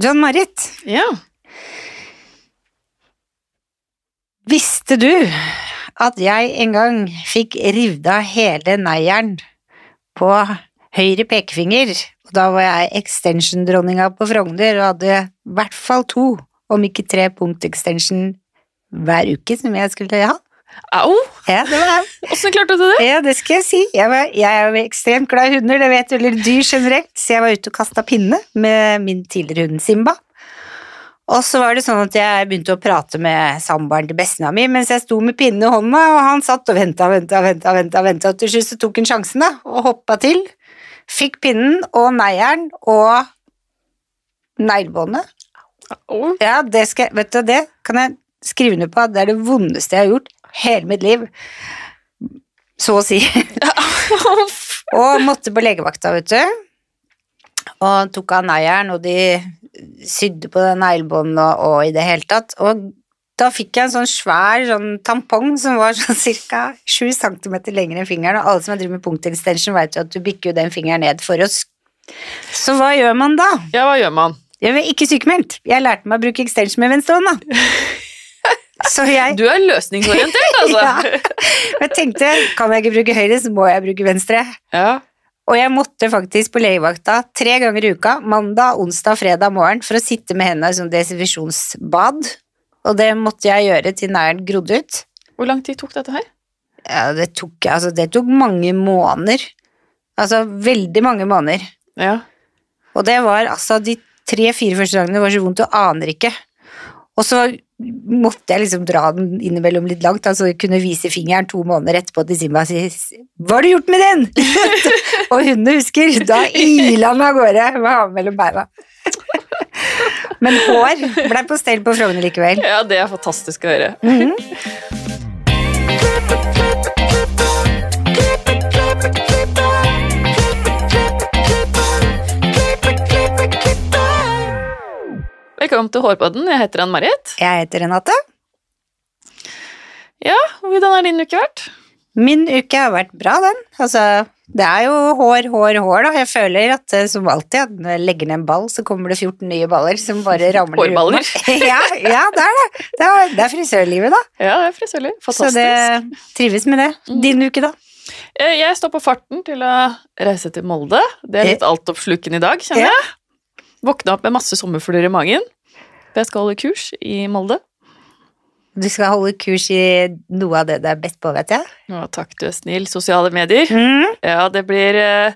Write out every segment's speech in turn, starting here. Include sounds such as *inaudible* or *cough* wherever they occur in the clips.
John Marit, Ja. visste du at jeg en gang fikk revet av hele neieren på høyre pekefinger? Og da var jeg extension-dronninga på Frogner og hadde i hvert fall to, om ikke tre punkt extension hver uke som jeg skulle ha. Au! Ja, det var Åssen klarte du det? Ja, det skal jeg si. Jeg, var, jeg er jo ekstremt glad i hunder, det vet du, eller dyr generelt, så jeg var ute og kasta pinne med min tidligere hund Simba. Og så var det sånn at jeg begynte å prate med samboeren til bestemora mi mens jeg sto med pinnen i hånda, og han satt og venta og venta og venta, venta, venta, og til slutt så tok han sjansen, da, og hoppa til. Fikk pinnen og neieren og neglebåndet. Ja, det skal Vet du, det kan jeg skrive under på at det er det vondeste jeg har gjort hele mitt liv. Så å si. *laughs* Og måtte på legevakta, vet du. Og tok av neieren, og de sydde på det neglebåndet og, og i det hele tatt. Og da fikk jeg en sånn svær sånn tampong som var sånn ca. 7 cm lengre enn fingeren, og alle som har drevet med punktextension, vet jo at du bikker jo den fingeren ned for oss. Så hva gjør man da? Ja, hva gjør man? Jeg er ikke sykemeldt. Jeg lærte meg å bruke extension med venstre hånd, da. *laughs* jeg Du er løsningsorientert, altså. *laughs* Ja. Jeg tenkte, kan jeg ikke bruke høyre, så må jeg bruke venstre. Ja. Og jeg måtte faktisk på legevakta tre ganger i uka, mandag, onsdag, fredag morgen, for å sitte med hendene i sånn desinfeksjonsbad. Og det måtte jeg gjøre til næren grodde ut. Hvor lang tid tok dette her? Ja, det tok, altså, det tok mange måneder. Altså veldig mange måneder. Ja. Og det var altså de tre-fire første dagene det var så vondt, du aner ikke. Og så måtte jeg liksom dra den innimellom litt langt, altså jeg kunne vise fingeren to måneder etterpå til Simba og si 'Hva har du gjort med den?' *laughs* og hundene husker, da ila han av gårde med haven mellom beina. *laughs* Men hår ble på stell på Frogner likevel. ja, det er fantastisk å høre. Mhm. Velkommen til Hårpodden. Jeg heter Ann-Marit. Jeg heter Renate. Ja, hvordan har din uke vært? Min uke har vært bra, den. Altså, det er jo hår, hår, hår, da. Jeg føler at eh, som alltid, at når jeg legger ned en ball, så kommer det 14 nye baller som bare *laughs* ramler Hårballer? *laughs* ja, ja, det er det. Det er, det er frisørlivet, da. Ja, det er frisørlig. Så det trives med det. Din uke, da? Eh, Jeg står på farten til å reise til Molde. Det er litt altoppslukende i dag, kjenner jeg. Våkna opp med masse sommerfugler i magen. Jeg skal holde kurs i Molde. Du skal holde kurs i noe av det du er best på, vet jeg. Å, takk, du er snill. Sosiale medier. Mm. Ja, det blir eh,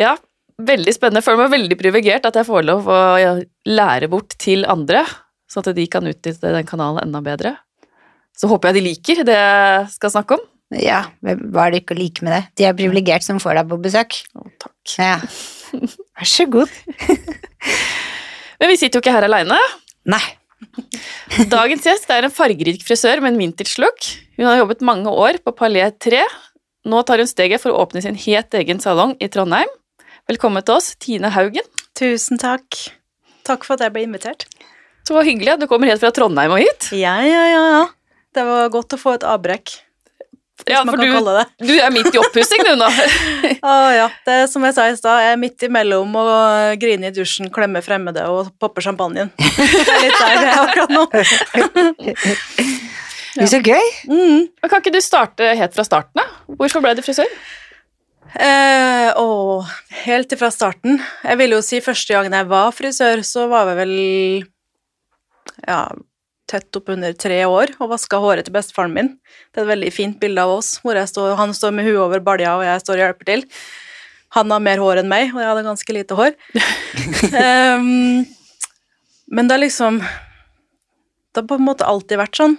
Ja, veldig spennende. Jeg føler meg veldig privilegert at jeg får lov å lære bort til andre, så at de kan utnytte den kanalen enda bedre. Så håper jeg de liker det jeg skal snakke om. Ja, hva er det ikke å like med det? De er privilegert som får deg på besøk. Å, takk. Ja. *laughs* Vær så god. *laughs* Men vi sitter jo ikke her aleine. Nei. *laughs* Dagens gjest er en fargerik frisør med en vintage-look. Hun har jobbet mange år på Palais 3. Nå tar hun steget for å åpne sin helt egen salong i Trondheim. Velkommen til oss, Tine Haugen. Tusen takk. Takk for at jeg ble invitert. Så hyggelig at du kommer helt fra Trondheim og hit. Ja, ja, ja, ja. Det var godt å få et avbrekk, Ja, man for kan du, kalle det. du er midt i oppussing du nå. *laughs* Å ja, det er som jeg sa i stad, jeg er midt imellom å grine i dusjen, klemme fremmede og poppe champagnen. *laughs* Litt der det er akkurat nå. *laughs* Det er så gøy. Mm. Kan ikke du starte helt fra starten? da? Hvorfor ble du frisør? Eh, å, helt ifra starten. Jeg vil jo si første gangen jeg var frisør, så var jeg vel ja, tett oppunder tre år og vaska håret til bestefaren min. Det er et veldig fint bilde av oss, hvor jeg står, han står med huet over balja, og jeg står og hjelper til. Han har mer hår enn meg, og jeg hadde ganske lite hår. um, *laughs* men det har liksom Det har på en måte alltid vært sånn.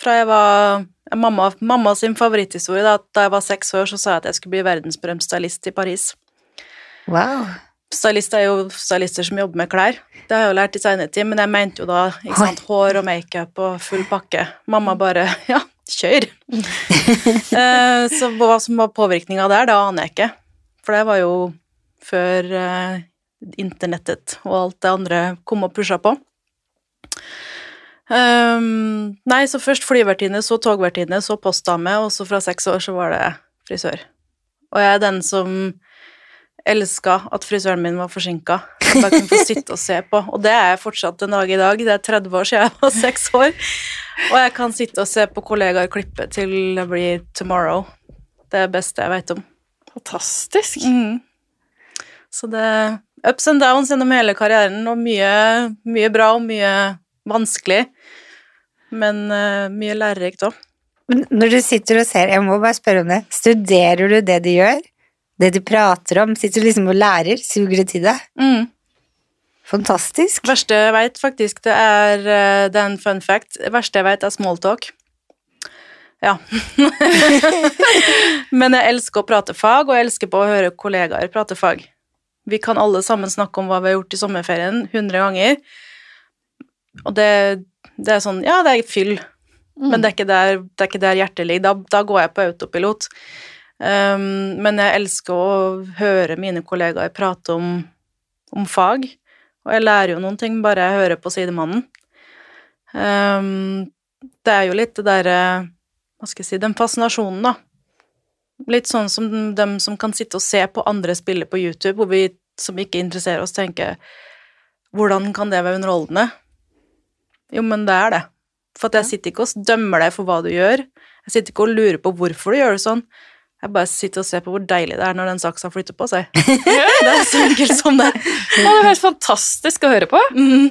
Fra jeg var Mamma, mamma sin favoritthistorie da, da jeg var seks år, så sa jeg at jeg skulle bli verdensberømt stylist i Paris. Wow. Stylist er jo stylister som jobber med klær. Det har jeg jo lært i senere tid, men jeg mente jo da ikke sant, hår og makeup og full pakke. Mamma bare *laughs* ja, kjør! *laughs* eh, så hva som var påvirkninga der, det aner jeg ikke. For det var jo før eh, internettet og alt det andre kom og pusha på. Um, nei, så først flyvertinne, så togvertinne, så postdame, og så fra seks år så var det frisør. Og jeg er den som elska at frisøren min var forsinka. jeg kunne få sitte og se på. Og det er jeg fortsatt en dag i dag. Det er 30 år siden jeg var seks år. Og jeg kan sitte og se på kollegaer klippe til det blir tomorrow. Det er det beste jeg vet om. Fantastisk. Mm. Så det er ups and downs gjennom hele karrieren, og mye, mye bra og mye vanskelig. Men uh, mye lærerikt òg. Når du sitter og ser, jeg må bare spørre om det, studerer du det de gjør? Det du prater om? Sitter du liksom og lærer? Suger det til deg? Mm. Fantastisk. verste jeg vet, faktisk, det er, eh, det er en fun fact. Det verste jeg vet, er smalltalk. Ja. *laughs* Men jeg elsker å prate fag, og jeg elsker på å høre kollegaer prate fag. Vi kan alle sammen snakke om hva vi har gjort i sommerferien 100 ganger. Og det, det er sånn Ja, det er fyll, men det er ikke der, det er ikke der hjertet ligger. Da, da går jeg på autopilot. Um, men jeg elsker å høre mine kollegaer prate om, om fag. Og jeg lærer jo noen ting bare jeg hører på sidemannen. Um, det er jo litt det derre Hva skal jeg si Den fascinasjonen, da. Litt sånn som dem som kan sitte og se på andre spille på YouTube, hvor vi som ikke interesserer oss, tenker Hvordan kan det være underholdende? Jo, men det er det. For jeg sitter ikke og dømmer deg for hva du gjør. Jeg sitter ikke og lurer på hvorfor du gjør det sånn. Jeg bare sitter og ser på hvor deilig det er når den saksa flytter på seg. *laughs* det er så enkelt som det. Det høres fantastisk å høre på. Mm.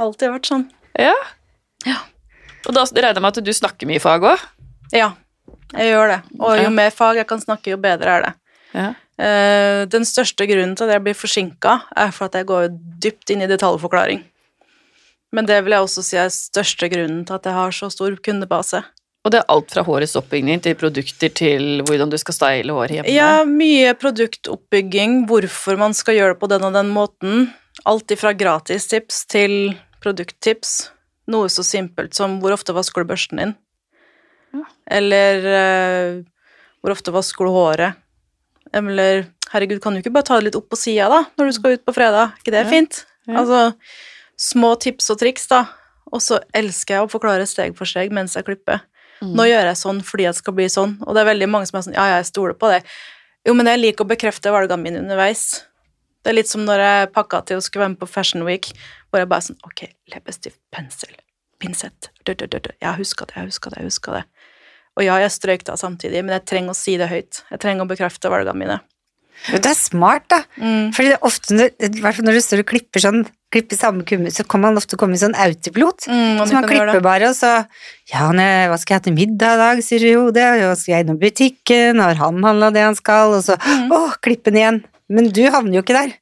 Alltid vært sånn. Ja. Ja. Og da regner jeg med at du snakker mye fag òg? Ja, jeg gjør det. Og jo mer fag jeg kan snakke, jo bedre er det. Ja. Eh, den største grunnen til at jeg blir forsinka, er for at jeg går dypt inn i detaljforklaring. Men det vil jeg også si er største grunnen til at jeg har så stor kundebase. Og det er alt fra hårets oppbygging til produkter til hvordan du skal style håret hjemme. Ja, mye produktoppbygging, hvorfor man skal gjøre det på den og den måten. Alt ifra gratistips til produkttips. Noe så simpelt som hvor ofte vasker du børsten din? Ja. Eller eh, hvor ofte vasker du håret? Eller herregud, kan du ikke bare ta det litt opp på sida, da, når du skal ut på fredag? Ikke det er fint? Ja. Altså, små tips og triks, da. Og så elsker jeg å forklare steg for steg mens jeg klipper. Mm. Nå gjør jeg sånn fordi jeg skal bli sånn, og det er veldig mange som er sånn Ja, jeg stoler på det. Jo, men jeg liker å bekrefte valgene mine underveis. Det er litt som når jeg pakka til å skulle være med på Fashion Week, hvor jeg bare sånn Ok, leppestift, pensel, pinsett du, du, du. Jeg huska det, jeg huska det, jeg huska det. Og ja, jeg strøk da samtidig, men jeg trenger å si det høyt. Jeg trenger å bekrefte valgene mine. Det er smart, da. Mm. Fordi ofte, når, når du står og klipper sånn, klipper samme kumme, så kan man ofte komme i sånn autopilot. Mm, Så man klipper bare, og så Ja, hva skal jeg ha til middag i dag, sier du jo det, og skal jeg innom butikken, har han handla det han skal, og så Mm. Å, klippen igjen. Men du havner jo ikke der.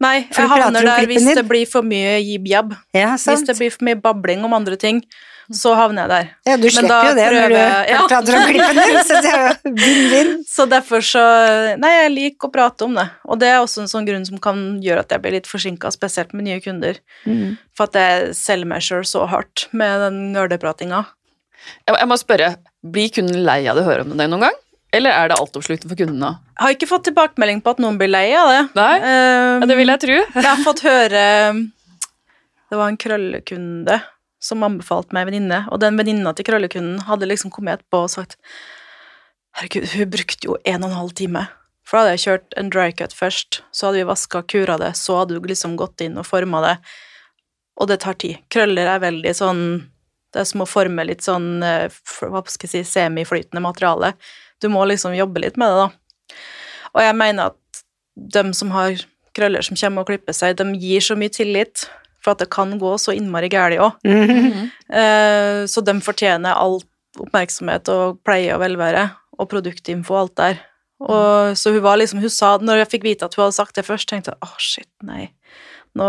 Nei, jeg havner der hvis det blir for mye jib-jab. Ja, Hvis det blir for mye babling om andre ting, så havner jeg der. Ja, du slipper jo det når du ja. prater om klippen din, så det er jo *laughs* vinn-vinn. Så derfor så Nei, jeg liker å prate om det. Og det er også en sånn grunn som kan gjøre at jeg blir litt forsinka, spesielt med nye kunder. Mm. For at jeg selger meg sjøl så hardt med den nerdepratinga. Jeg, må spørre, blir kunden lei av det å høre om det noen gang? Eller er det altoppslukende for kundene? Jeg har ikke fått tilbakemelding på at noen blir lei av det. Nei? Um, Ja, det vil jeg tro. *laughs* Jeg har fått høre Det var en krøllekunde som anbefalte meg en venninne, og den venninna til krøllekunden hadde liksom kommet etterpå og sagt Herregud, hun brukte jo en og en halv time. For da hadde jeg kjørt en dry cut først, så hadde vi vaska kura det, så hadde du liksom gått inn og forma det, og det tar tid. Krøller er veldig sånn Det er som å forme litt sånn eh, hva skal jeg si, semiflytende materiale. Du må liksom jobbe litt med det, da. Og jeg mener at de som har krøller som kommer og klipper seg, de gir så mye tillit, for at det kan gå så innmari galt òg. Mhm. Eh, så de fortjener all oppmerksomhet og pleie og velvære, og produktinfo og alt der. Og, så hun var liksom, hun sa, når jeg fikk vite at hun hadde sagt det først, tenkte jeg åh, shit, nei. Nå,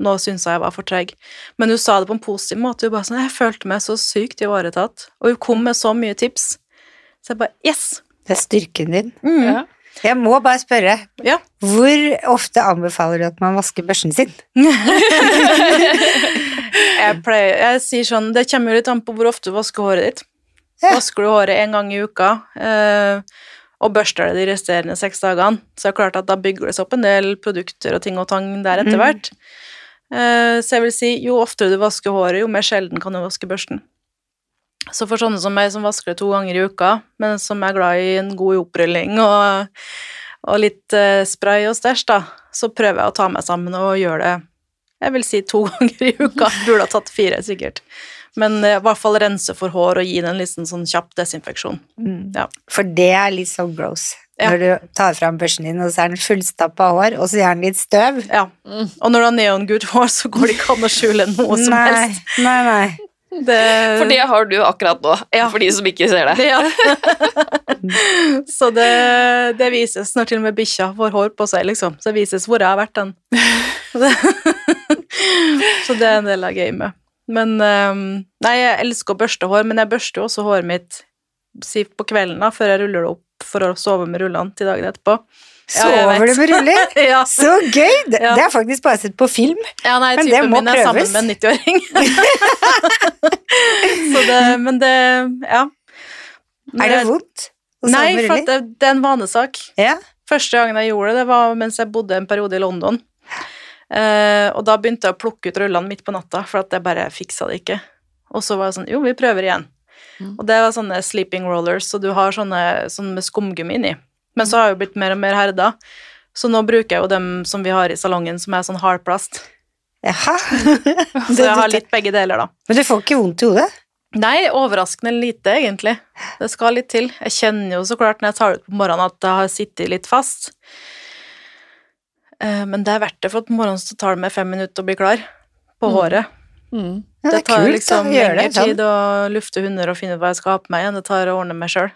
nå syns jeg jeg var for treg. Men hun sa det på en positiv måte. Hun bare sånn, jeg følte meg så sykt ivaretatt. Og hun kom med så mye tips. Så jeg bare, yes! Det er styrken din. Mm. Ja. Jeg må bare spørre, Ja. hvor ofte anbefaler du at man vasker børsen sin? *laughs* Jeg, pleier, jeg sier sånn, det kommer litt an på hvor ofte du vasker håret ditt. Ja. Vasker du håret en gang i uka, eh, og børster det de resterende seks dagene, så er det klart at da bygger det seg opp en del produkter og ting og tang der etter Mhm. hvert. Eh, så jeg vil si, jo oftere du vasker håret, jo mer sjelden kan du vaske børsten. Så for sånne som meg som vasker det to ganger i uka, men som er glad i en god opprulling og, og litt eh, spray og stæsj, da, så prøver jeg å ta meg sammen og gjøre det jeg vil si to *laughs* ganger i uka. Burde ha tatt fire, sikkert. Men eh, i hvert fall rense for hår og gi den en liten sånn kjapp desinfeksjon. Ja. For det er litt så gross. Ja. Når du tar fram børsen din, og så er den fullstappa hår, og så er den litt støv. ja. Og når du har neongult hår, så går det ikke an å skjule noe som nei, helst. nei, nei. Det, For det har du akkurat nå, Ja. for de som ikke ser det. *laughs* Ja. så det, det vises når til og med bikkja får hår på seg, liksom. Så det vises hvor jeg har vært den. *laughs* Så det, er en del av gamet. Men ehm, Nei, jeg elsker å børste hår, men jeg børster jo også håret mitt si på kvelden da, før jeg ruller det opp for å sove med rullene til dagen etterpå. Sover du med ruller? *laughs* ja. Så gøy! Det, Ja. det er faktisk bare sett på film. ja, nei, Men det typen må min er sammen prøves. med en 90-åring. *laughs* *laughs* Men det Ja. Er det vondt? å sove med ruller? Nei, for det, det er en vanesak. Ja. Første gangen jeg gjorde det, det var mens jeg bodde en periode i London. Uh, og da begynte jeg å plukke ut rullene midt på natta, for at jeg bare fiksa det ikke. Og så var det sånn Jo, vi prøver igjen. Mm. Og det var sånne sleeping rollers, så du har sånne, sånne med skumgummi inni. Men så har jeg jo blitt mer og mer herda, så nå bruker jeg jo dem som vi har i salongen, som er sånn hardplast. Jaha. *laughs* Så jeg har litt begge deler, da. Men du får ikke vondt i hodet? Nei, overraskende lite, egentlig. Det skal litt til. Jeg kjenner jo så klart når jeg tar det ut på morgenen at det har sittet litt fast. Eh, Men det er verdt det, for på morgenen så tar det meg fem minutter å bli klar på Mm. håret. Mm. Ja, Det tar kult, liksom lengre tid å lufte hunder og finne ut hva jeg skal ha på meg enn det tar å ordne meg sjøl.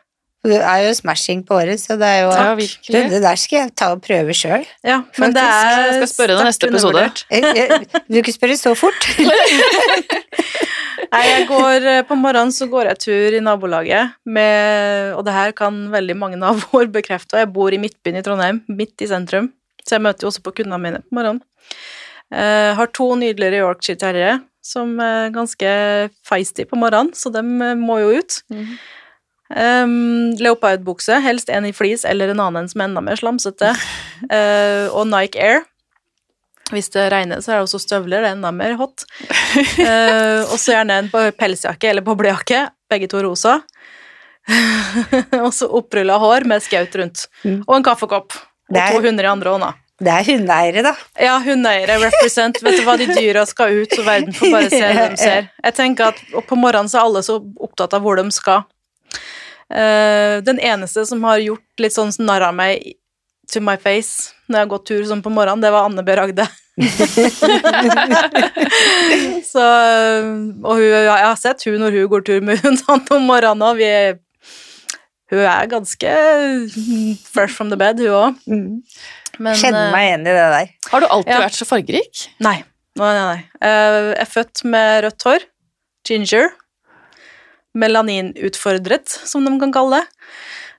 Du er jo smashing på året, så det er jo Ja. Det der skal jeg ta og prøve sjøl. Ja, men det er Jeg skal spørre deg neste episode. Du kan spørre så fort. *laughs* *laughs* Nei, jeg går eh, på morgenen så går jeg tur i nabolaget med Og det her kan veldig mange naboer bekrefte. og Jeg bor i Midtbyen i Trondheim, midt i sentrum, så jeg møter jo også på kundene mine på morgenen. Jeg har to nydelige Yorkshire terriere som er ganske feisty på morgenen, så dem eh, må jo ut. Mhm. Um, Leopardbukse, helst en i flis eller en annen som er enda mer slamsete. Uh, og Nike Air. Hvis det regner, så er det også støvler, det er enda mer hot. Uh, og så gjerne en pelsjakke eller boblejakke, begge to rosa. *laughs* og så opprulla hår med skaut rundt. Mm. Og en kaffekopp. Og er- to hunder i andre hånda. Det er hundeeiere, da. Ja, hundeeiere represent. Vet du hva, de dyra skal ut, så verden får bare se *laughs* det de ser. Jeg tenker at på morgenen så er alle så opptatt av hvor de skal. Eh, den eneste som har gjort litt sånn narr av meg to my face når jeg har gått tur sånn på morgenen, det var Anne B. Ragde. *laughs* så Og hun, jeg har sett hun når hun går tur med hundene om morgenen, er Hun er ganske fresh from the bed, hun òg. Mm. Kjenner eh, meg igjen i det der. Har du alltid Ja. vært så fargerik? Nei. Nei, nei, nei. Eh, Jeg er født med rødt hår. Ginger. Melaninutfordret, som de kan kalle det.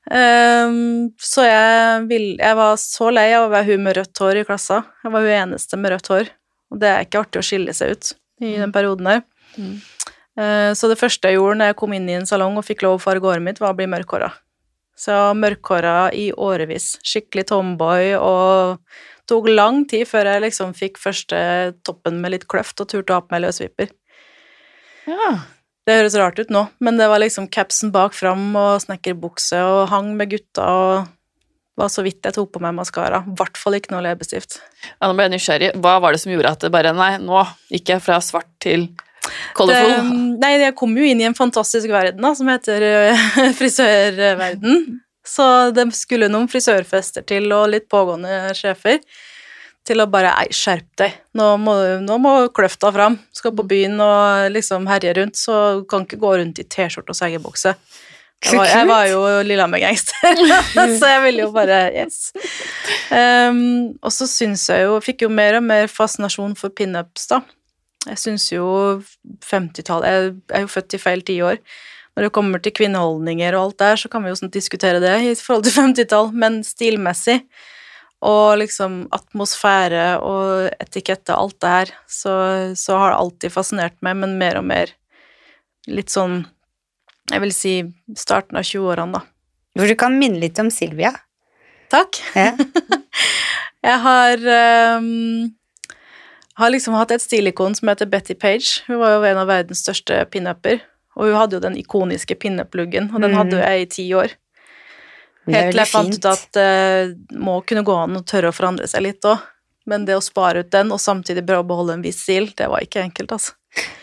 Um, så jeg, vil, jeg var så lei av å være hun med rødt hår i klassa. Jeg var hun eneste med rødt hår, og det er ikke artig å skille seg ut i den perioden der. Mm. Uh, så det første jeg gjorde når jeg kom inn i en salong og fikk lov å farge håret mitt, var å bli mørkhåra. Så jeg var mørkhåra i årevis. Skikkelig tomboy, og tok lang tid før jeg liksom fikk første toppen med litt kløft og turte å ha på meg løsvipper. Ja. Det høres rart ut nå, men det var liksom capsen bak fram og snekkerbukse og hang med gutta og var så vidt jeg tok på meg maskara. I hvert fall ikke noe leppestift. Ja, nå ble jeg nysgjerrig. Hva var det som gjorde at det bare Nei, nå gikk jeg fra svart til colorful. Det, nei, jeg kom jo inn i en fantastisk verden da, som heter øh, *laughs* frisørverden. Så det skulle noen frisørfester til, og litt pågående sjefer, til å bare Ei, skjerp deg. Nå må, nå må kløfta fram. Skal på byen og liksom herje rundt, så kan ikke gå rundt i T-skjorte og seggebukse. Jeg var, jeg var jo Lillehammer-gangster, *laughs* *laughs* så jeg ville jo bare Yes. Um, og så syns jeg jo Fikk jo mer og mer fascinasjon for pinups, da. Jeg syns jo 50-tallet Jeg er jo født i feil tiår. Når det kommer til kvinneholdninger og alt der, så kan vi jo sånn diskutere det i forhold til 50-tall, men stilmessig og liksom atmosfære og etikette, alt det her, så, så har det alltid fascinert meg, men mer og mer litt sånn Jeg vil si starten av 20-årene, da. Hvor du kan minne litt om Silvia. Takk. Ja. *laughs* Jeg har um, har liksom hatt et stilikon som heter Betty Page. Hun var jo en av verdens største pinuper. Og hun hadde jo den ikoniske pinup-luggen, og den hadde jo jeg i ti år. Helt til jeg fant ut at det må kunne gå an å tørre å forandre seg litt òg. Men det å spare ut den, og samtidig beholde en viss stil, det var ikke enkelt, altså.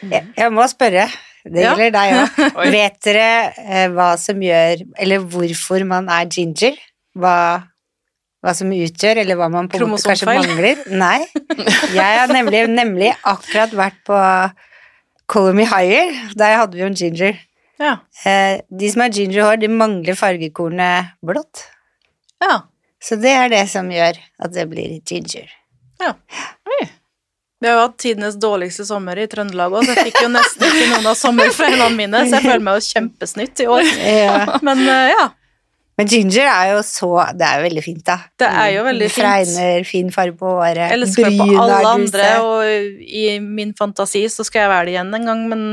Jeg, jeg må spørre, det Ja. gjelder deg òg. *laughs* Vet dere eh, hva som gjør Eller hvorfor man er ginger? Hva, hva som utgjør, eller hva man på måte kanskje mangler? Nei. Jeg har nemlig, nemlig akkurat vært på Color Me Higher. Der hadde vi jo en ginger. Ja. Eh, de som har gingerhår, de mangler fargekornet blått. ja. Så det er det som gjør at det blir ginger. Ja. Vi har jo hatt tidenes dårligste sommer i Trøndelag òg, så jeg fikk jo nesten ikke noen av sommerfregnene mine, så jeg føler meg jo kjempesnytt i år. Ja. Men eh, ja, Men ginger er jo så Det er jo veldig fint, da. Det er jo veldig fint. Fregner, fin farge på håret. jeg elsker meg på alle andre, og i min fantasi så skal jeg være det igjen en gang, men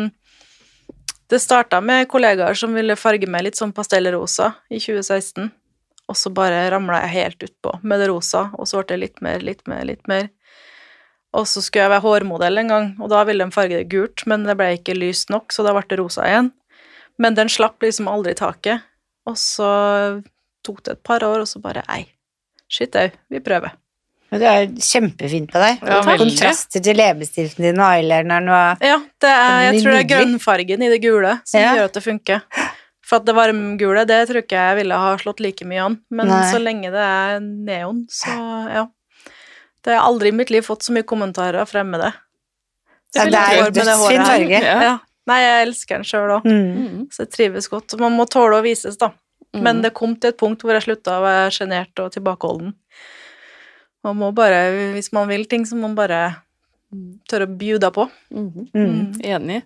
det starta med kollegaer som ville farge meg litt sånn pastellrosa i 2016, og så bare ramla jeg helt utpå med det rosa, og så ble det litt mer, litt mer, litt mer. Og så skulle jeg være hårmodell en gang, og da ville de farge det gult, men det ble ikke lyst nok, så da ble det rosa igjen. Men den slapp liksom aldri taket. Og så tok det et par år, og så bare ei, shit au, vi prøver. Det er kjempefint på deg. Ja. Kontraster til leppestiften din og eyelineren og Ja, det er, jeg tror det er grønnfargen i det gule som Ja. gjør at det funker. For at det varmgule, det tror ikke jeg ville ha slått like mye an, men Nei. så lenge det er neon, så ja. Det har jeg aldri i mitt liv fått så mye kommentarer av fremmede. Ja, det er jo det dødsfin farge. Ja. Ja. Nei, jeg elsker den sjøl òg, mm. Mm. så jeg trives godt. Man må tåle å vises, da. Mm. Men det kom til et punkt hvor jeg slutta å være sjenert og tilbakeholden. Man må bare, hvis man vil ting, så må man bare tørre å bjuda på. Mhm. Mm. Enig.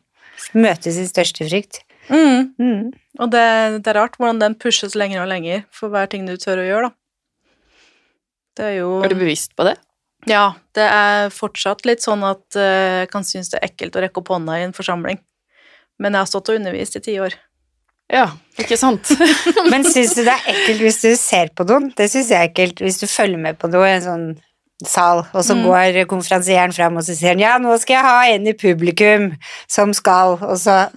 Møte sin største frykt. Mm. Mm. Og det, det er rart hvordan den pushes lenger og lenger for hver ting du tør å gjøre, da. Det er jo Er du bevisst på det? Ja, det er fortsatt litt sånn at eh, jeg kan synes det er ekkelt å rekke opp hånda i en forsamling. Men jeg har stått og undervist i ti år. Ja, ikke sant? *laughs* Men syns du det er ekkelt hvis du ser på noen? Det syns jeg er ekkelt hvis du følger med på noe i en sånn sal, og så Mm. går konferansieren fram og så sier han, ja, nå skal jeg ha en i publikum som skal, og så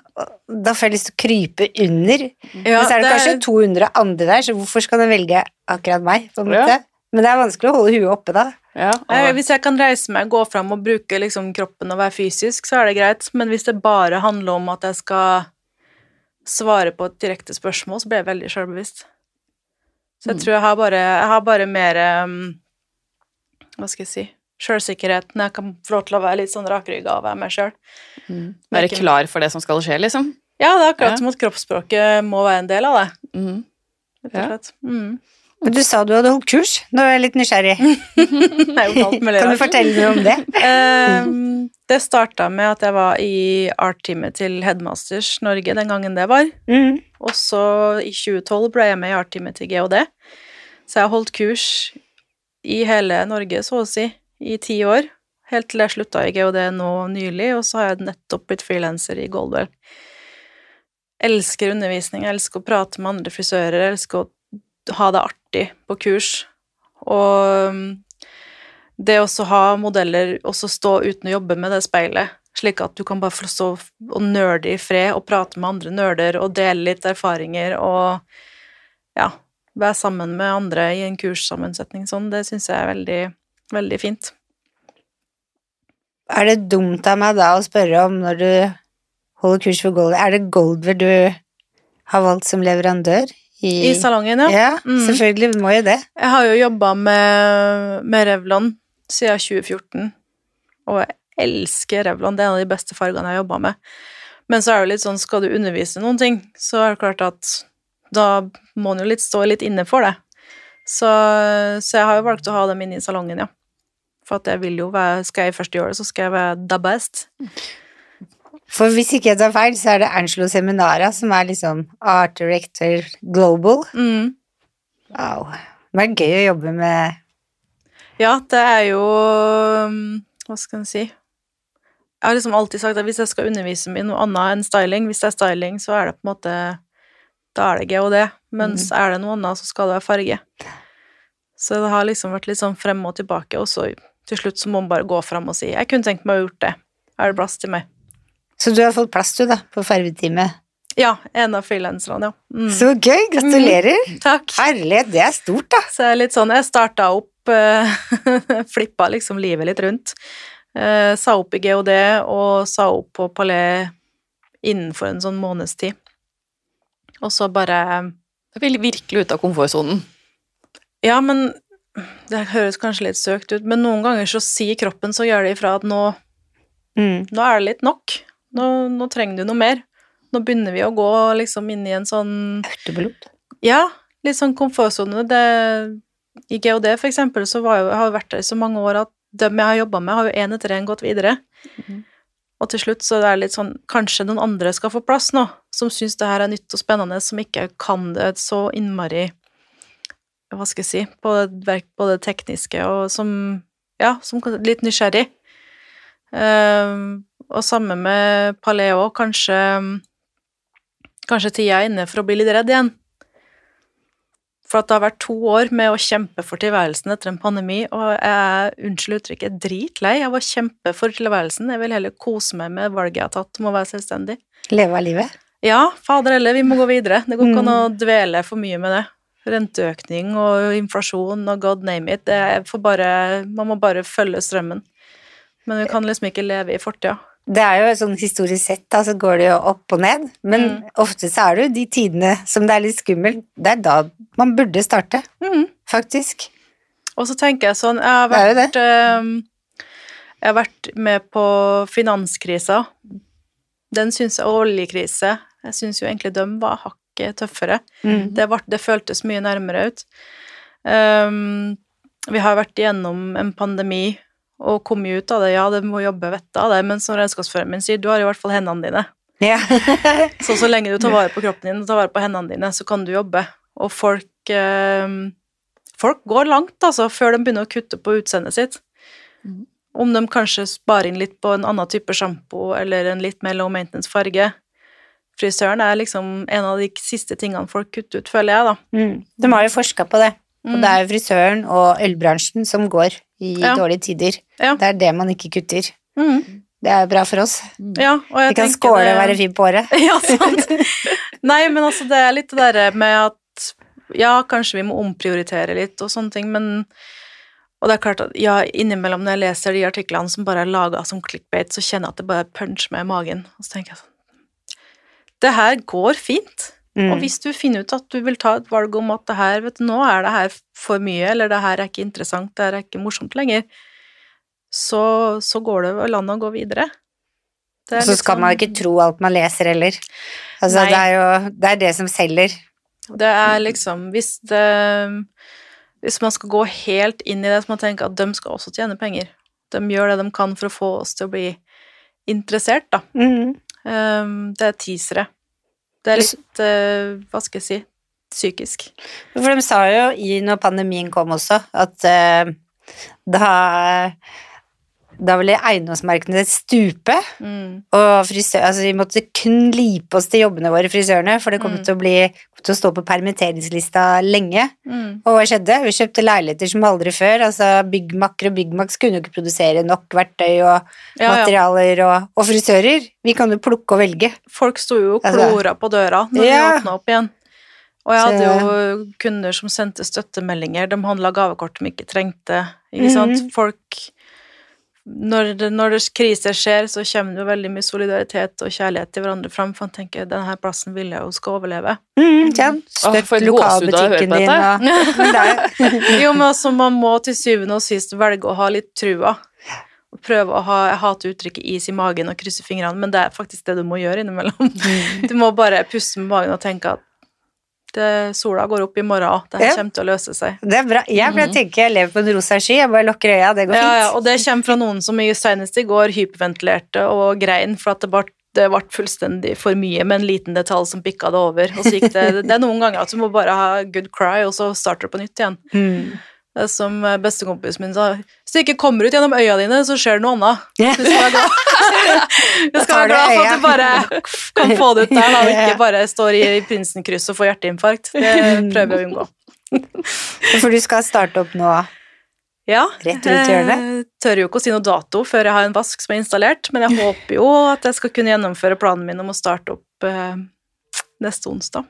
Da får jeg lyst til å krype under. Ja, Men så er det, det kanskje 200 andre der, så hvorfor skal den velge akkurat meg? på en måte? Ja. Men det er vanskelig å holde huet oppe da. Ja, Eh, og, Hvis jeg kan reise meg, gå fram og bruke liksom kroppen og være fysisk, så er det greit. Men hvis det bare handler om at jeg skal svare på et direkte spørsmål, så blir jeg veldig sjølbevisst. Så jeg Mm. tror jeg har bare, jeg har bare mer um, Hva skal jeg si Sjølsikkerheten. jeg kan få lov til å være litt sånn rakrygga og være meg sjøl. mm. Være klar for det som skal skje, liksom. Ja, det er akkurat Ja. som at kroppsspråket må være en del av det. Mm. Rett og Ja. Mm. Men du sa du hadde holdt kurs, nå er jeg litt nysgjerrig. *laughs* Er Kan du fortelle noe om det? Ehm, det starta med at jeg var i art-teamet til Headmasters Norge den gangen det var. Mm. Og så i 2012 ble jeg med i art-teamet til GHD. Så jeg har holdt kurs i hele Norge, så å si, i ti år. Helt til jeg slutta i GHD nå nylig, og så har jeg nettopp blitt frilanser i Goldwell. Elsker undervisning, jeg elsker å prate med andre frisører, jeg elsker å ha det artig på kurs. Og um, det å ha modeller, også stå uten å jobbe med det speilet, slik at du kan bare få stå og nerde i fred og prate med andre nerder og dele litt erfaringer og ja, være sammen med andre i en kurssammensetning sånn, det syns jeg er veldig, veldig fint. Er det dumt av meg da å spørre om når du holder kurs for Golver, er det Goldver du har valgt som leverandør? I salongen, ja. Ja, Mm. selvfølgelig, vi må jo det. Jeg har jo jobba med, med Revlon siden 2014, og jeg elsker Revlon. Det er en av de beste fargene jeg har jobba med. Men så er det jo litt sånn, skal du undervise noen ting, så er det klart at da må en jo litt stå litt inne for det. Så, så jeg har jo valgt å ha dem inne i salongen, ja. For at jeg vil jo være Skal jeg først gjøre det, så skal jeg være the best. For hvis ikke jeg tar feil, så er det Angelo Seminara som er liksom art director global. Mm. Wow. Det er gøy å jobbe med Ja, det er jo um, Hva skal en si? Jeg har liksom alltid sagt at hvis jeg skal undervise med noe annet enn styling, hvis det er styling, så er det på en måte Da er det GHD. Mens er det noe annet, så skal det være farge. Så det har liksom vært litt sånn frem og tilbake, og så til slutt så må man bare gå fram og si 'Jeg kunne tenkt meg å ha gjort det. Er det plass til meg?' Så du har fått plass, du, da, på farvetime. Ja, en av frilanserne, ja. Mm. Så gøy! Gratulerer. Takk. Herlighet, det er stort, da. Så jeg er litt sånn, jeg starta opp, *laughs* uh, flippa liksom livet litt rundt. Uh, sa opp i GOD og sa opp på Palais innenfor en sånn måneds tid. Og så bare Det vil virkelig ut av komfortsonen. Ja, men det høres kanskje litt søkt ut, men noen ganger så sier kroppen så gjør det ifra at nå, Mm. nå er det litt nok. Nå, nå trenger du noe mer. Nå begynner vi å gå liksom inn i en sånn Autopilot. Ja, litt sånn komfortsone. Det, I GHD, for eksempel, så jeg har jeg vært der i så mange år at dem jeg har jobba med, har jo én etter én gått videre. Mhm. Og til slutt så det er litt sånn Kanskje noen andre skal få plass nå, som syns det her er nytt og spennende, som ikke kan det så innmari Hva skal jeg si På på det tekniske, og som Ja, som litt nysgjerrig. Ehm, og samme med Palais òg, kanskje Kanskje tida er inne for å bli litt redd igjen. For at det har vært to år med å kjempe for tilværelsen etter en pandemi, og jeg er, unnskyld uttrykket, dritlei av å kjempe for tilværelsen. Jeg vil heller kose meg med valget jeg har tatt om å være selvstendig. Leve av livet. Ja, fader heller, vi må gå videre. Det går ikke an å dvele for mye med det. Renteøkning og inflasjon og god name it. Det for bare, man må bare følge strømmen. Men vi kan liksom ikke leve i fortida. Det er jo sånn historisk sett, da, så går det jo opp og ned. Men Mm. ofte så er det jo de tidene som det er litt skummelt. Det er da man burde starte, mm. faktisk. Og så tenker jeg sånn Jeg har Det det. vært, ehm, jeg har vært med på finanskrisa. Den syns jeg Og oljekrise. Jeg syns jo egentlig de var hakket tøffere. Mm. Det, var, det føltes mye nærmere ut. Um, vi har vært gjennom en pandemi og kommet ut av det. Ja, det må jobbe vettet av det, men som regnskapsføreren min sier, du har i hvert fall hendene dine. Ja. *laughs* Så så lenge du tar vare på kroppen din og tar vare på hendene dine, så kan du jobbe. Og folk eh, Folk går langt, altså, før de begynner å kutte på utseendet sitt. Mm. Om de kanskje sparer inn litt på en annen type sjampo eller en litt mer low maintenance farge. Frisøren er liksom en av de siste tingene folk kutter ut, føler jeg, da. Mm. De har jo forska på det. Og Mm. det er jo frisøren og ølbransjen som går i Ja. dårlige tider. Ja. Det er det man ikke kutter. Mm. Det er bra for oss. Ja, og jeg Vi kan skåle det- og være fin på året. *laughs* Ja, sant. Nei, men altså, det er litt det derre med at ja, kanskje vi må omprioritere litt og sånne ting, men Og det er klart at ja, innimellom når jeg leser de artiklene som bare er laga som clickbait, så kjenner jeg at det bare puncher meg i magen. Og så tenker jeg sånn Det her går fint. Mm. Og hvis du finner ut at du vil ta et valg om at det her, vet du, nå er det her for mye, eller det her er ikke interessant, det her er ikke morsomt lenger, så, så går det an å gå videre. Er Og så skal man sånn- ikke tro alt man leser heller. Altså, Nei. det er jo det, er det som selger. Det er liksom Hvis det Hvis man skal gå helt inn i det, så må man tenke at de skal også tjene penger. De gjør det de kan for å få oss til å bli interessert, da. Mm. Um, det er teasere. Det er litt uh, Hva skal jeg si psykisk. For de sa jo i når pandemien kom også, at uh, da da ville eiendomsmarkedet stupe, Mm. og frisør, altså vi måtte kun lipe oss til jobbene våre, frisørene, for det kom Mm. til å bli kom til å stå på permitteringslista lenge. Mm. Og hva skjedde? Vi kjøpte leiligheter som aldri før. altså Byggmakker og byggmaks kunne jo ikke produsere nok verktøy og Ja, ja. materialer, og, og frisører. Vi kan jo plukke og velge. Folk sto jo og Altså- på døra når Ja. vi åpna opp igjen. Og jeg hadde jo kunder som sendte støttemeldinger. De handla gavekort de ikke trengte. Ikke Mhm. sant? Folk når når det kriser skjer, så kommer det jo veldig mye solidaritet og kjærlighet til hverandre fram, for han tenker denne plassen vil jeg jo skal overleve. Mm, ja. Støtt høre lokalbutikken din. Og, *laughs* Jo, men altså, man må til syvende og sist velge å ha litt trua. Og prøve å ha Jeg hater uttrykket is i magen og krysse fingrene, men det er faktisk det du må gjøre innimellom. *laughs* Du må bare puste med magen og tenke at det, sola går opp i morgen det her Ja. kommer til å løse seg. det er bra. Jeg pleier å tenke jeg lever på en rosa sky. Jeg bare lukker øya, det går Ja, fint. ja, og det kommer fra noen som i senest i går hyperventilerte og grein for at det ble, det ble fullstendig for mye med en liten detalj som pikka det over. Og så gikk det Det er noen ganger at du må bare ha good cry, og så starter du på nytt igjen. Mm. Det er som eh, bestekompisen min sa Hvis du ikke kommer ut gjennom øya dine, så skjer det noe annet. Du skal være glad, *laughs* skal være glad for at du bare kan få det ut der, og ikke bare står i Prinsenkryss og får hjerteinfarkt. Det prøver vi å unngå. *laughs* For du skal starte opp nå. Ja, Rett rundt hjørnet. jeg tør jo ikke å si noe dato før jeg har en vask som er installert, men jeg håper jo at jeg skal kunne gjennomføre planen min om å starte opp eh, neste onsdag.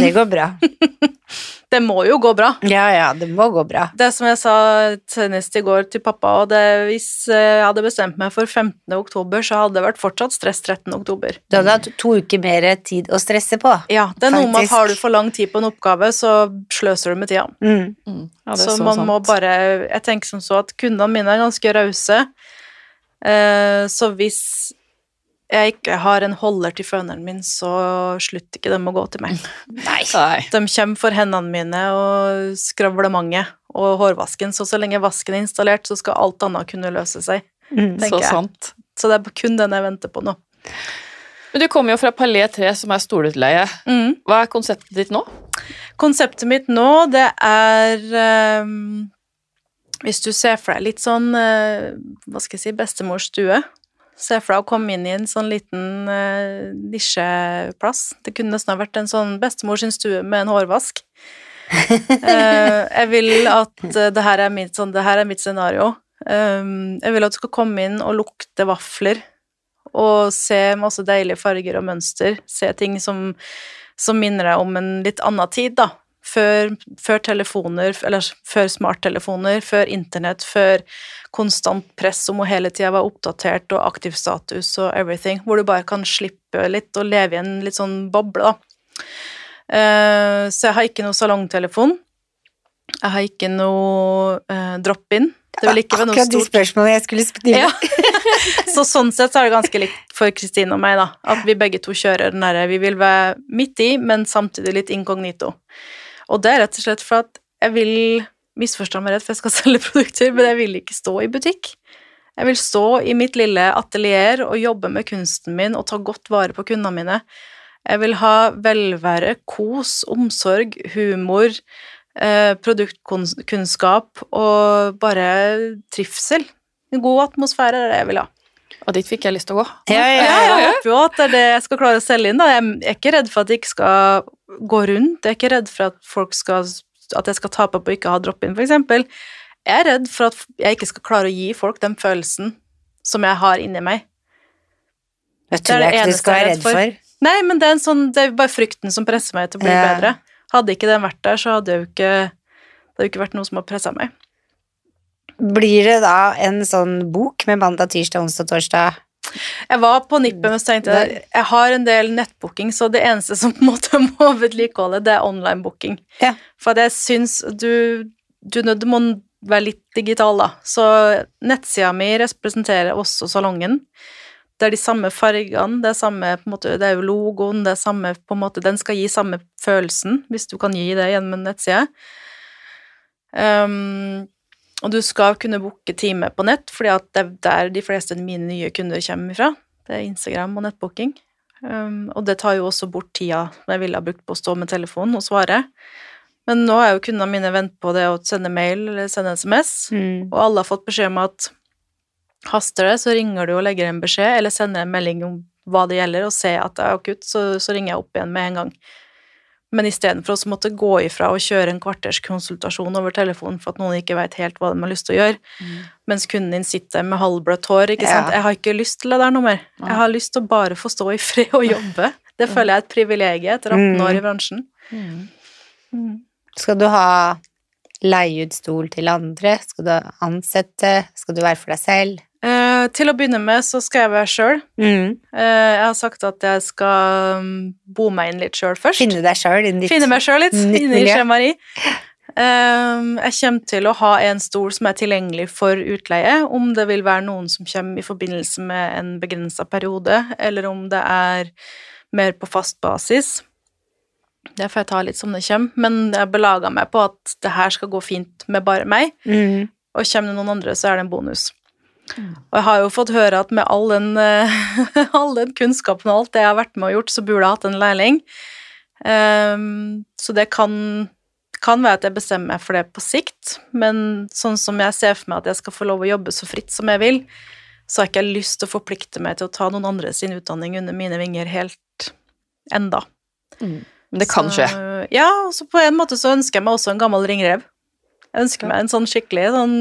Det går bra. *laughs* Det må jo gå bra. Ja, ja, det må gå bra. Det som jeg sa senest i går til pappa, og det, hvis jeg hadde bestemt meg for 15. oktober, så hadde det vært fortsatt stress 13. oktober. Du hadde hatt to uker mer tid å stresse på. Ja, det er noe med at har du for lang tid på en oppgave, så sløser du med tida. Mm. Mm. Ja, så, så man sant. må bare Jeg tenker som så at kundene mine er ganske rause. Eh, så hvis jeg ikke har en holder til føneren min, så slutter ikke de å gå til meg. *laughs* Nei. De kommer for hendene mine og skravlementet og hårvasken, så så lenge vasken er installert, så skal alt annet kunne løse seg. Mm. Så jeg. sant. Så det er kun den jeg venter på nå. Men du kommer jo fra Palais 3, som er stolutleie. Mm. Hva er konseptet ditt nå? Konseptet mitt nå, det er um, Hvis du ser for deg litt sånn uh, Hva skal jeg si Bestemors stue. Se for deg å komme inn i en sånn liten uh, nisjeplass. Det kunne nesten ha vært en sånn bestemor sin stue med en hårvask. uh, *laughs* jeg vil at uh, det her er mitt, sånn, det her er mitt scenario. Um, jeg vil at du skal komme inn og lukte vafler og se masse deilige farger og mønster. Se ting som, som minner deg om en litt annen tid, da. Før, før telefoner, eller før smarttelefoner, før internett, før konstant press om å hele tida være oppdatert og aktiv status og everything, hvor du bare kan slippe litt og leve i en litt sånn boble, da. Eh, så jeg har ikke noe salongtelefon. Jeg har ikke noe uh, drop-in. Det vil ikke være noe Akkurat de stort spørsmålene jeg skulle stille. ja. *laughs* Så sånn sett så er det ganske likt for Kristine og meg, da. At vi begge to kjører den derre Vi vil være midt i, men samtidig litt inkognito. Og det er rett og slett for at jeg vil Misforstå meg rett, for jeg skal *laughs* selge produkter, men jeg vil ikke stå i butikk. Jeg vil stå i mitt lille atelier og jobbe med kunsten min og ta godt vare på kundene mine. Jeg vil ha velvære, kos, omsorg, humor, eh, produktkunnskap og bare trivsel. En god atmosfære er det jeg vil ha. Og dit fikk jeg lyst til å gå. Ja, ja, Ja, jeg håper jo at det er det jeg skal klare å selge inn. Da. Jeg er ikke redd for at det ikke skal gå rundt. Jeg er ikke redd for at, folk skal, at jeg skal tape på å ikke ha drop-in, f.eks. Jeg er redd for at jeg ikke skal klare å gi folk den følelsen som jeg har inni meg. Det Det er det jeg ikke du eneste skal jeg er være redd for. Nei, men det er, en sånn, det er bare frykten som presser meg til å bli Ja. bedre. Hadde ikke den vært der, så hadde jo ikke det hadde ikke vært noe som har pressa meg. Blir det da en sånn bok med mandag, tirsdag, onsdag, torsdag? Jeg var på nippet, men så tenkte jeg jeg har en del nettbooking, så det eneste som *laughs* på en måte må vedlikeholde, det er online-booking. Ja. For jeg syns du, du, du må være litt digital, da. Så nettsida mi representerer også salongen. Det er de samme fargene, det er, samme, måte, det er jo logoen, det er samme på en måte, Den skal gi samme følelsen, hvis du kan gi det gjennom en nettside. Um, og du skal kunne booke time på nett, fordi at det er der de fleste av mine nye kunder kommer fra. Det er Instagram og nettbooking. Um, og det tar jo også bort tida som jeg ville ha brukt på å stå med telefonen og svare. Men nå er jo kundene mine vent på det å sende mail eller sende SMS, Mm. og alle har fått beskjed om at haster det, så ringer du og legger en beskjed, eller sender en melding om hva det gjelder, og ser at det er akutt, så, så ringer jeg opp igjen med en gang. Men istedenfor å måtte gå ifra og kjøre en kvarters konsultasjon over telefonen for at noen ikke vet helt hva de har lyst til å gjøre, mens kunden din sitter med halvbløtt hår, ikke Ja. sant. Jeg har ikke lyst til det der noe mer. Jeg har lyst til å bare få stå i fred og jobbe. Det føler jeg er et privilegium etter 18 år i bransjen. Mm. Skal du ha leie ut stol til andre? Skal du ansette? Skal du være for deg selv? Eh, til å begynne med så skal jeg være sjøl. Mm. Uh, jeg har sagt at jeg skal um, bo meg inn litt sjøl først. Finne deg sjøl inn ditt Finne meg sjøl litt inne i. Um, jeg kommer til å ha en stol som er tilgjengelig for utleie, om det vil være noen som kommer i forbindelse med en begrensa periode, eller om det er mer på fast basis. Det får jeg ta litt som det kommer, men jeg belaga meg på at det her skal gå fint med bare meg, Mm. og kommer det noen andre, så er det en bonus. Og jeg har jo fått høre at med all den, eh, *laughs* all den kunnskapen og alt det jeg har vært med og gjort, så burde jeg hatt en lærling. Um, så det kan, kan være at jeg bestemmer meg for det på sikt, men sånn som jeg ser for meg at jeg skal få lov å jobbe så fritt som jeg vil, så har jeg ikke lyst til å forplikte meg til å ta noen andre sin utdanning under mine vinger helt enda. Men det kan Så, skje. Ja, og så på en måte så ønsker jeg meg også en gammel ringrev. Jeg ønsker meg en sånn skikkelig sånn,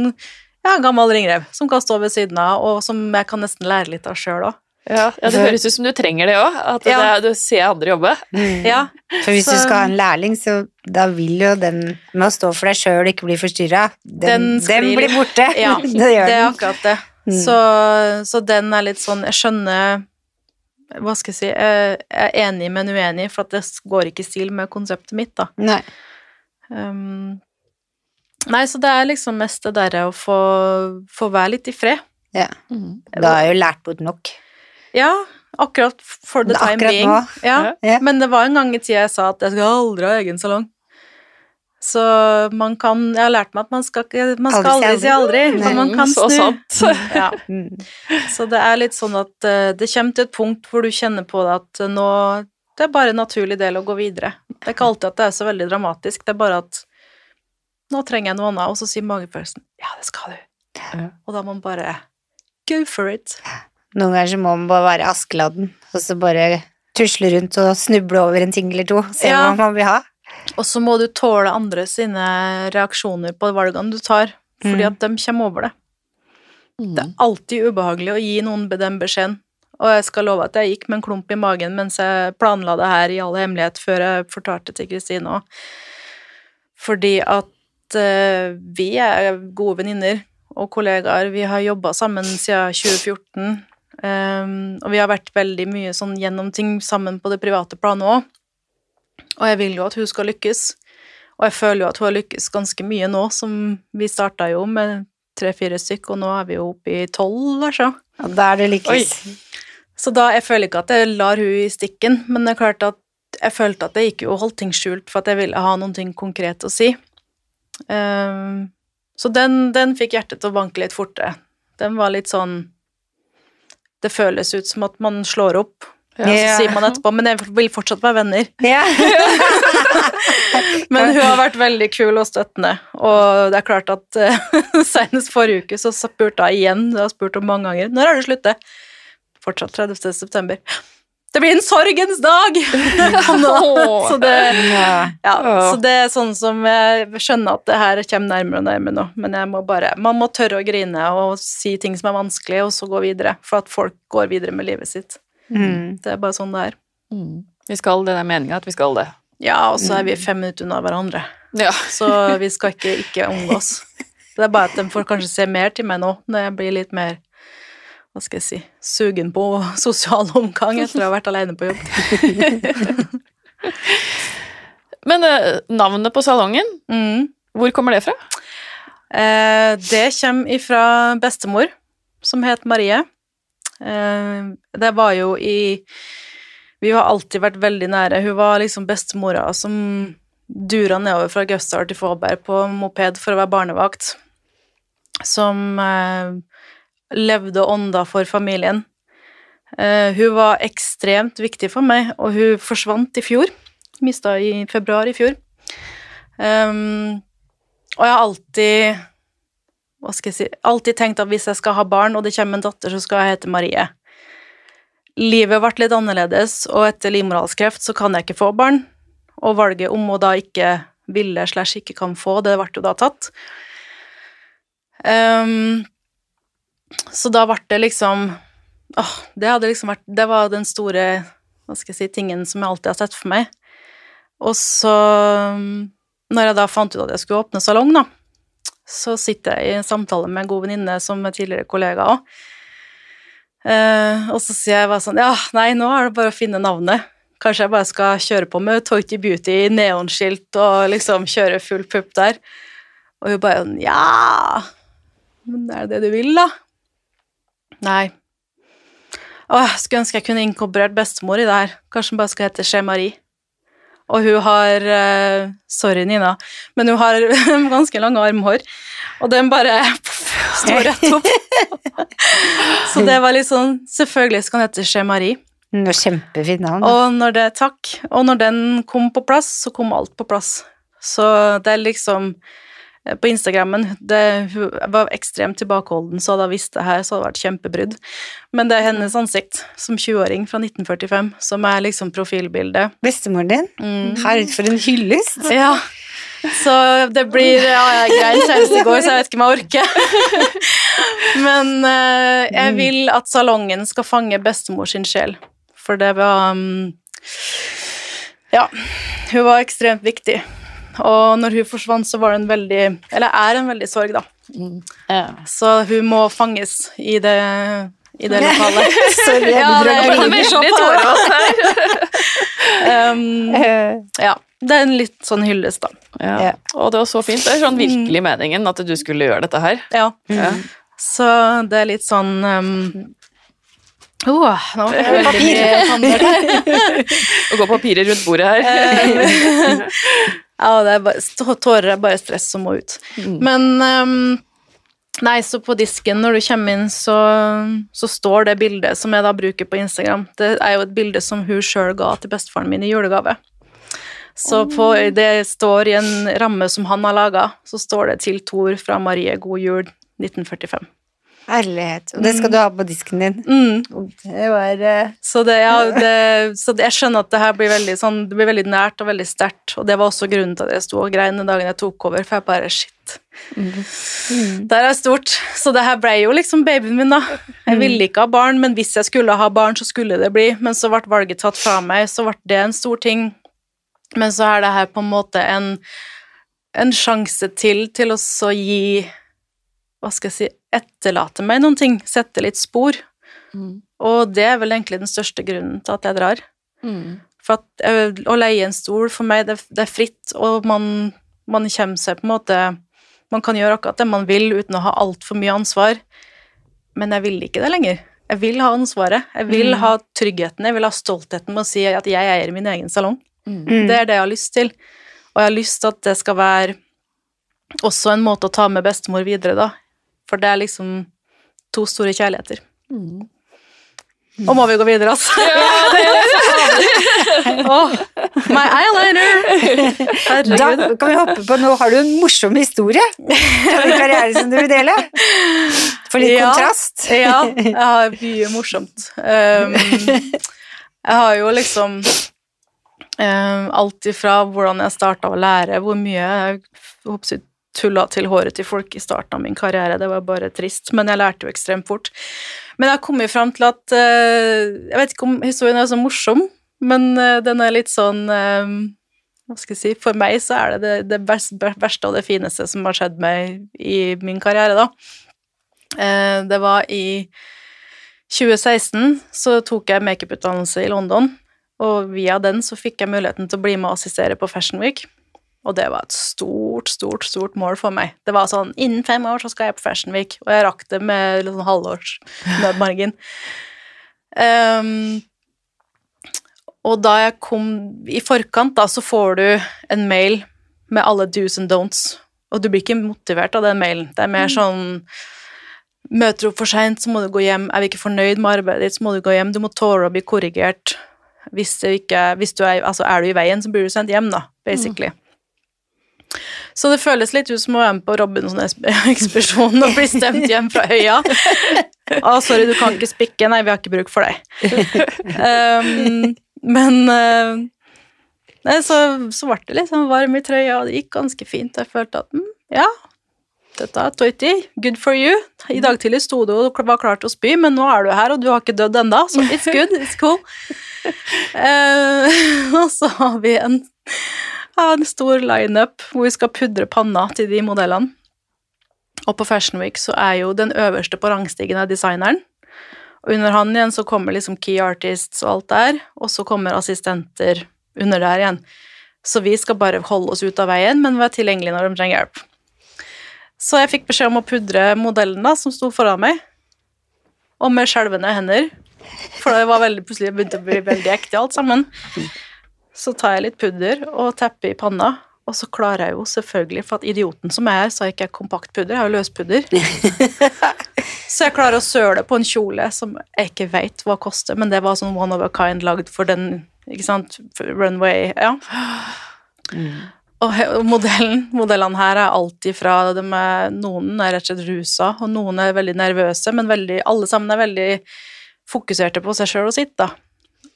ja, en gammel ringrev som kan stå ved siden av, og som jeg kan nesten lære litt av sjøl òg. Ja, ja, Det høres ut som du trenger det òg. At Ja. det du ser andre jobbe. Mm. Ja, For hvis Så- du skal ha en lærling, så da vil jo den med å stå for deg sjøl og ikke bli forstyrra, den, Den den, blir borte. *laughs* ja *laughs* det det er den. akkurat det. Mm. Så, så den er litt sånn Jeg skjønner Hva skal jeg si Jeg er enig, men uenig, for at det går ikke i stil med konseptet mitt, da. Nei. Um, nei, så det er liksom mest det derre å få, få være litt i fred. Ja. Mm. Da har jeg jo lært bort nok. Ja, akkurat for the time Akkurat being. nå. Ja. Ja. Men det var en gang i tida jeg sa at jeg skal aldri ha egen salong. Så man kan Jeg har lært meg at man skal, man skal Aldri si aldri si aldri, Nei. man kan Så snu. sant. *laughs* Ja. Mm. Så det er litt sånn at eh, det kommer til et punkt hvor du kjenner på det at nå Det er bare en naturlig del å gå videre. Det er ikke alltid at det er så veldig dramatisk, det er bare at nå trenger jeg noe annet, og så sier magefølelsen ja, det skal du. Ja. Og da må man bare go for it. Noen ganger så må man bare være Askeladden, og så bare tusle rundt og snuble over en ting eller to. Se Ja. hva man vil ha. Og så må du tåle andre sine reaksjoner på valgene du tar, fordi Mm. at de kommer over det. Mm. Det er alltid ubehagelig å gi noen den beskjeden. Og jeg skal love at jeg gikk med en klump i magen mens jeg planla det her i all hemmelighet før jeg fortalte til Kristine òg. Fordi at eh, vi er gode venninner og kollegaer. Vi har jobba sammen siden 2014. Um, og vi har vært veldig mye sånn gjennom ting sammen på det private planet òg. Og jeg vil jo at hun skal lykkes. Og jeg føler jo at hun har lykkes ganske mye nå, som vi starta jo med tre-fire stykk, og nå er vi jo oppe i tolv, altså. Og da er det lykkes. Så da, jeg føler ikke at jeg lar hun i stikken, men det er klart at jeg følte at jeg gikk jo holdt ting skjult for at jeg ville ha noen ting konkret å si. Ehm, så den, den fikk hjertet til å banke litt fortere. Den var litt sånn Det føles ut som at man slår opp, og så Ja. sier man etterpå Men jeg vil fortsatt være venner. Ja. *laughs* Men hun har vært veldig kul og støttende, og det er klart at uh, *laughs* senest forrige uke så spurte jeg igjen, jeg har spurt om mange ganger, når er det sluttet? Fortsatt 30. september. Det blir en sorgens dag! *laughs* Så, det, Ja. så det er sånn som jeg skjønner at det her kommer nærmere og nærmere nå, men jeg må bare, man må tørre å grine og si ting som er vanskelig, og så gå videre, for at folk går videre med livet sitt. Mm. Det er bare sånn det er. Mm. Vi skal, Det er meninga at vi skal det. Ja, og så er vi fem minutter unna hverandre. Ja. Så vi skal ikke, ikke omgås. *laughs* Det er bare at de får kanskje se mer til meg nå, når jeg blir litt mer hva skal jeg si sugen på *laughs* sosial omgang etter å ha vært alene på jobb. *laughs* Men eh, navnet på salongen, Mm. hvor kommer det fra? Eh, det kommer ifra bestemor, som het Marie. Eh, det var jo i Vi har alltid vært veldig nære. Hun var liksom bestemora som dura nedover fra Gausdal til Fåberg på moped for å være barnevakt. Som eh, levde ånda for familien. Uh, hun var ekstremt viktig for meg, og hun forsvant i fjor. Mista i februar i fjor. Um, og jeg har alltid hva skal jeg si, alltid tenkt at hvis jeg skal ha barn, og det kommer en datter, så skal jeg hete Marie. Livet ble litt annerledes, og etter livmorhalskreft så kan jeg ikke få barn. Og valget om å da ikke ville slash ikke kan få, det ble jo da tatt. Ehm, så da ble det liksom Åh, det hadde liksom vært Det var den store hva skal jeg si, tingen som jeg alltid har sett for meg. Og så, når jeg da fant ut at jeg skulle åpne salong, da, så sitter jeg i en samtale med en god venninne som er tidligere kollega òg. Eh, og så sier jeg bare sånn Ja, nei, nå er det bare å finne navnet. Kanskje jeg bare skal kjøre på med Toity Beauty, neonskilt og liksom kjøre full pupp der. Og hun bare sånn Ja, men er det du vil, da? Nei. Åh, skulle ønske jeg kunne inkorporert bestemor i det her. Kanskje hun bare skal hete Chez Marie. Og hun har uh, Sorry, Nina, men hun har *laughs* ganske lange armhår. Og den bare *laughs* står rett opp. *laughs* Så det var litt sånn Selvfølgelig skal den hete Chez Marie. Noe kjempefint navn. Og når det Takk. Og når den kom på plass, så kom alt på plass. Så det er liksom på Instagrammen. Det, hun var ekstremt tilbakeholden, så hadde hun visst det her, så hadde det vært kjempebrudd. Men det er hennes ansikt som 20-åring fra 1945 som er liksom profilbildet. Bestemoren din? Mm. Herregud, for en hyllest. *laughs* Ja. Så det blir Ja, jeg grein senest i går, så jeg vet ikke om jeg orker. *laughs* Men uh, jeg vil at salongen skal fange bestemor sin sjel, for det var um, Ja, hun var ekstremt viktig. Og når hun forsvant, så var det en veldig Eller er en veldig sorg, da. Ja. Så hun må fanges i det, i det *laughs* lokalet. Sorry, jeg *laughs* Ja, begynner å det grine. *laughs* Um, Eh, ja. Det er en litt sånn hyllest, da. Ja. Ja. Og det var så fint. Det er sånn virkelig meningen at du skulle gjøre dette her. Ja. Mm. Så det er litt sånn um, Åh, nå er jeg veldig mye tanner. Å gå papirer rundt bordet her. Ja, det er bare, tårer er bare stress som må ut. Mm. Men um, Nei, så på disken når du kommer inn, så, så står det bildet som jeg da bruker på Instagram. Det er jo et bilde som hun sjøl ga til bestefaren min i julegave. Så på, det står i en ramme som han har laga, så står det 'Til Tor fra Marie God jul 1945'. Herlighet. Og det skal du ha på disken din. Mm. Det var uh... Så, det, ja, det, så det, jeg skjønner at det her blir veldig, sånn, det blir veldig nært og veldig sterkt, og det var også grunnen til at jeg sto og grein den dagen jeg tok over, for jeg bare shit. Det her er stort. Så det her ble jo liksom babyen min, da. Jeg ville ikke ha barn, men hvis jeg skulle ha barn, så skulle det bli. Men så ble valget tatt fra meg, så ble det en stor ting. Men så er det her på en måte en, en sjanse til til å så gi Hva skal jeg si Etterlate meg noen ting. Sette litt spor. Mm. Og det er vel egentlig den største grunnen til at jeg drar. Mm. For at eh, å leie en stol for meg, det, det er fritt, og man, man kommer seg på en måte Man kan gjøre akkurat det man vil uten å ha altfor mye ansvar, men jeg vil ikke det lenger. Jeg vil ha ansvaret. Jeg vil Mm. ha tryggheten, jeg vil ha stoltheten med å si at jeg eier min egen salong. Mm. mm. Det er det jeg har lyst til. Og jeg har lyst til at det skal være også en måte å ta med bestemor videre, da. For det er liksom to store kjærligheter. Mm. Og må vi gå videre, altså? *laughs* Åh, my eyeliner! Da kan vi hoppe på Nå har du en morsom historie fra din karriere som du vil dele. For litt Ja. kontrast. Ja, jeg har mye morsomt. Um, jeg har jo liksom um, alt ifra hvordan jeg starta å lære, hvor mye jeg, tulla til håret til folk i starten av min karriere. Det var bare trist, men jeg lærte jo ekstremt fort. Men jeg har kommet fram til at uh, Jeg vet ikke om historien er så morsom, men uh, den er litt sånn um, hva skal jeg si, For meg så er det det, det verste og det fineste som har skjedd meg i min karriere, da. Eh, Det var i 2016 så tok jeg makeuputdannelse i London, og via den så fikk jeg muligheten til å bli med og assistere på Fashion Week. Og det var et stort, stort, stort mål for meg. Det var sånn innen fem år så skal jeg på Fashion Week, og jeg rakk det med sånn halvårs *laughs* nødmargin. Um, og da jeg kom i forkant, da, så får du en mail med alle do's and don'ts, og du blir ikke motivert av den mailen. Det er mer sånn Møter du opp for seint, så må du gå hjem. Er vi ikke fornøyd med arbeidet ditt, så må du gå hjem. Du må tåle å bli korrigert. Hvis, ikke, hvis du er, altså er du i veien, så blir du sendt hjem, da, basically. Så det føles litt ut som å være med på Robinson-ekspedisjonen og bli stemt hjem fra øya. Å, *laughs* sorry, du kan ikke spikke. Nei, vi har ikke bruk for deg. *laughs* um, men uh, nei, så, så ble det sånn varm i trøya, og det gikk ganske fint. Jeg følte at mm, ja, dette er Toiti, good for you. I dag tidlig sto du og var klar til å spy, men nå er du her, og du har ikke dødd ennå, så it's good, it's cool. Uh, *laughs* og så har vi en, ja, en stor lineup hvor vi skal pudre panna til de modellene. Og på Fashion Week så er jo den øverste på rangstigen av designeren. Og under han igjen så kommer liksom key artists og alt der, og så kommer assistenter under der igjen. Så vi skal bare holde oss ut av veien, men være tilgjengelige når de trenger hjelp. Så jeg fikk beskjed om å pudre modellen da, som sto foran meg, og med skjelvende hender, for det var veldig, plutselig begynte å bli veldig ekte alt sammen. Så tar jeg litt pudder og tepper i panna, og så klarer jeg jo selvfølgelig, for at idioten som jeg er, så har jeg ikke kompakt pudder, jeg har jo løspudder. *laughs* så jeg klarer å søle på en kjole som jeg ikke vet hva koster, men det var sånn one of a kind lagd for den, ikke sant, runway, ja. Og og modellen, modellene her er alltid fra de er, Noen er rett og slett rusa, og noen er veldig nervøse, men veldig, alle sammen er veldig fokuserte på seg sjøl og sitt, da.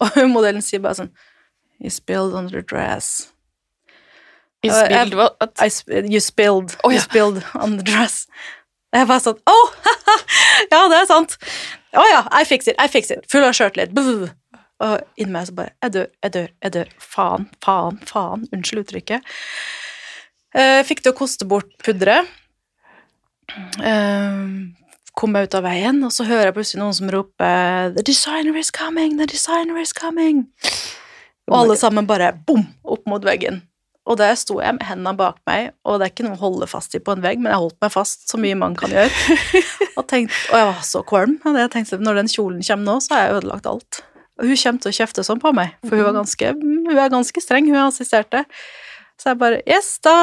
Og *laughs* modellen sier bare sånn You spilled on the dress. You spilled what? I you spilled. You ja. spilled on the dress. Jeg bare sånn Å! *laughs* ja, det er sant. Å ja, I fix it, I fix it. Full av sjøltillit. Og inni meg så bare Jeg dør, jeg dør, jeg dør. Faen, faen, faen. Unnskyld uttrykket. Uh, fikk til å koste bort pudderet. Uh, kom jeg ut av veien, og så hører jeg plutselig noen som roper The designer is coming, the designer is coming. Og alle sammen bare bom, opp mot veggen. Og der sto jeg med hendene bak meg, og det er ikke noe å holde fast i på en vegg, men jeg holdt meg fast så mye man kan gjøre. *laughs* Og, tenkte, og jeg var så kvalm. Og jeg tenkte når den kjolen kommer nå, så har jeg ødelagt alt. Og hun kommer til å kjefte sånn på meg, for hun, var ganske, hun er ganske streng, hun assisterte. Så jeg bare Yes, da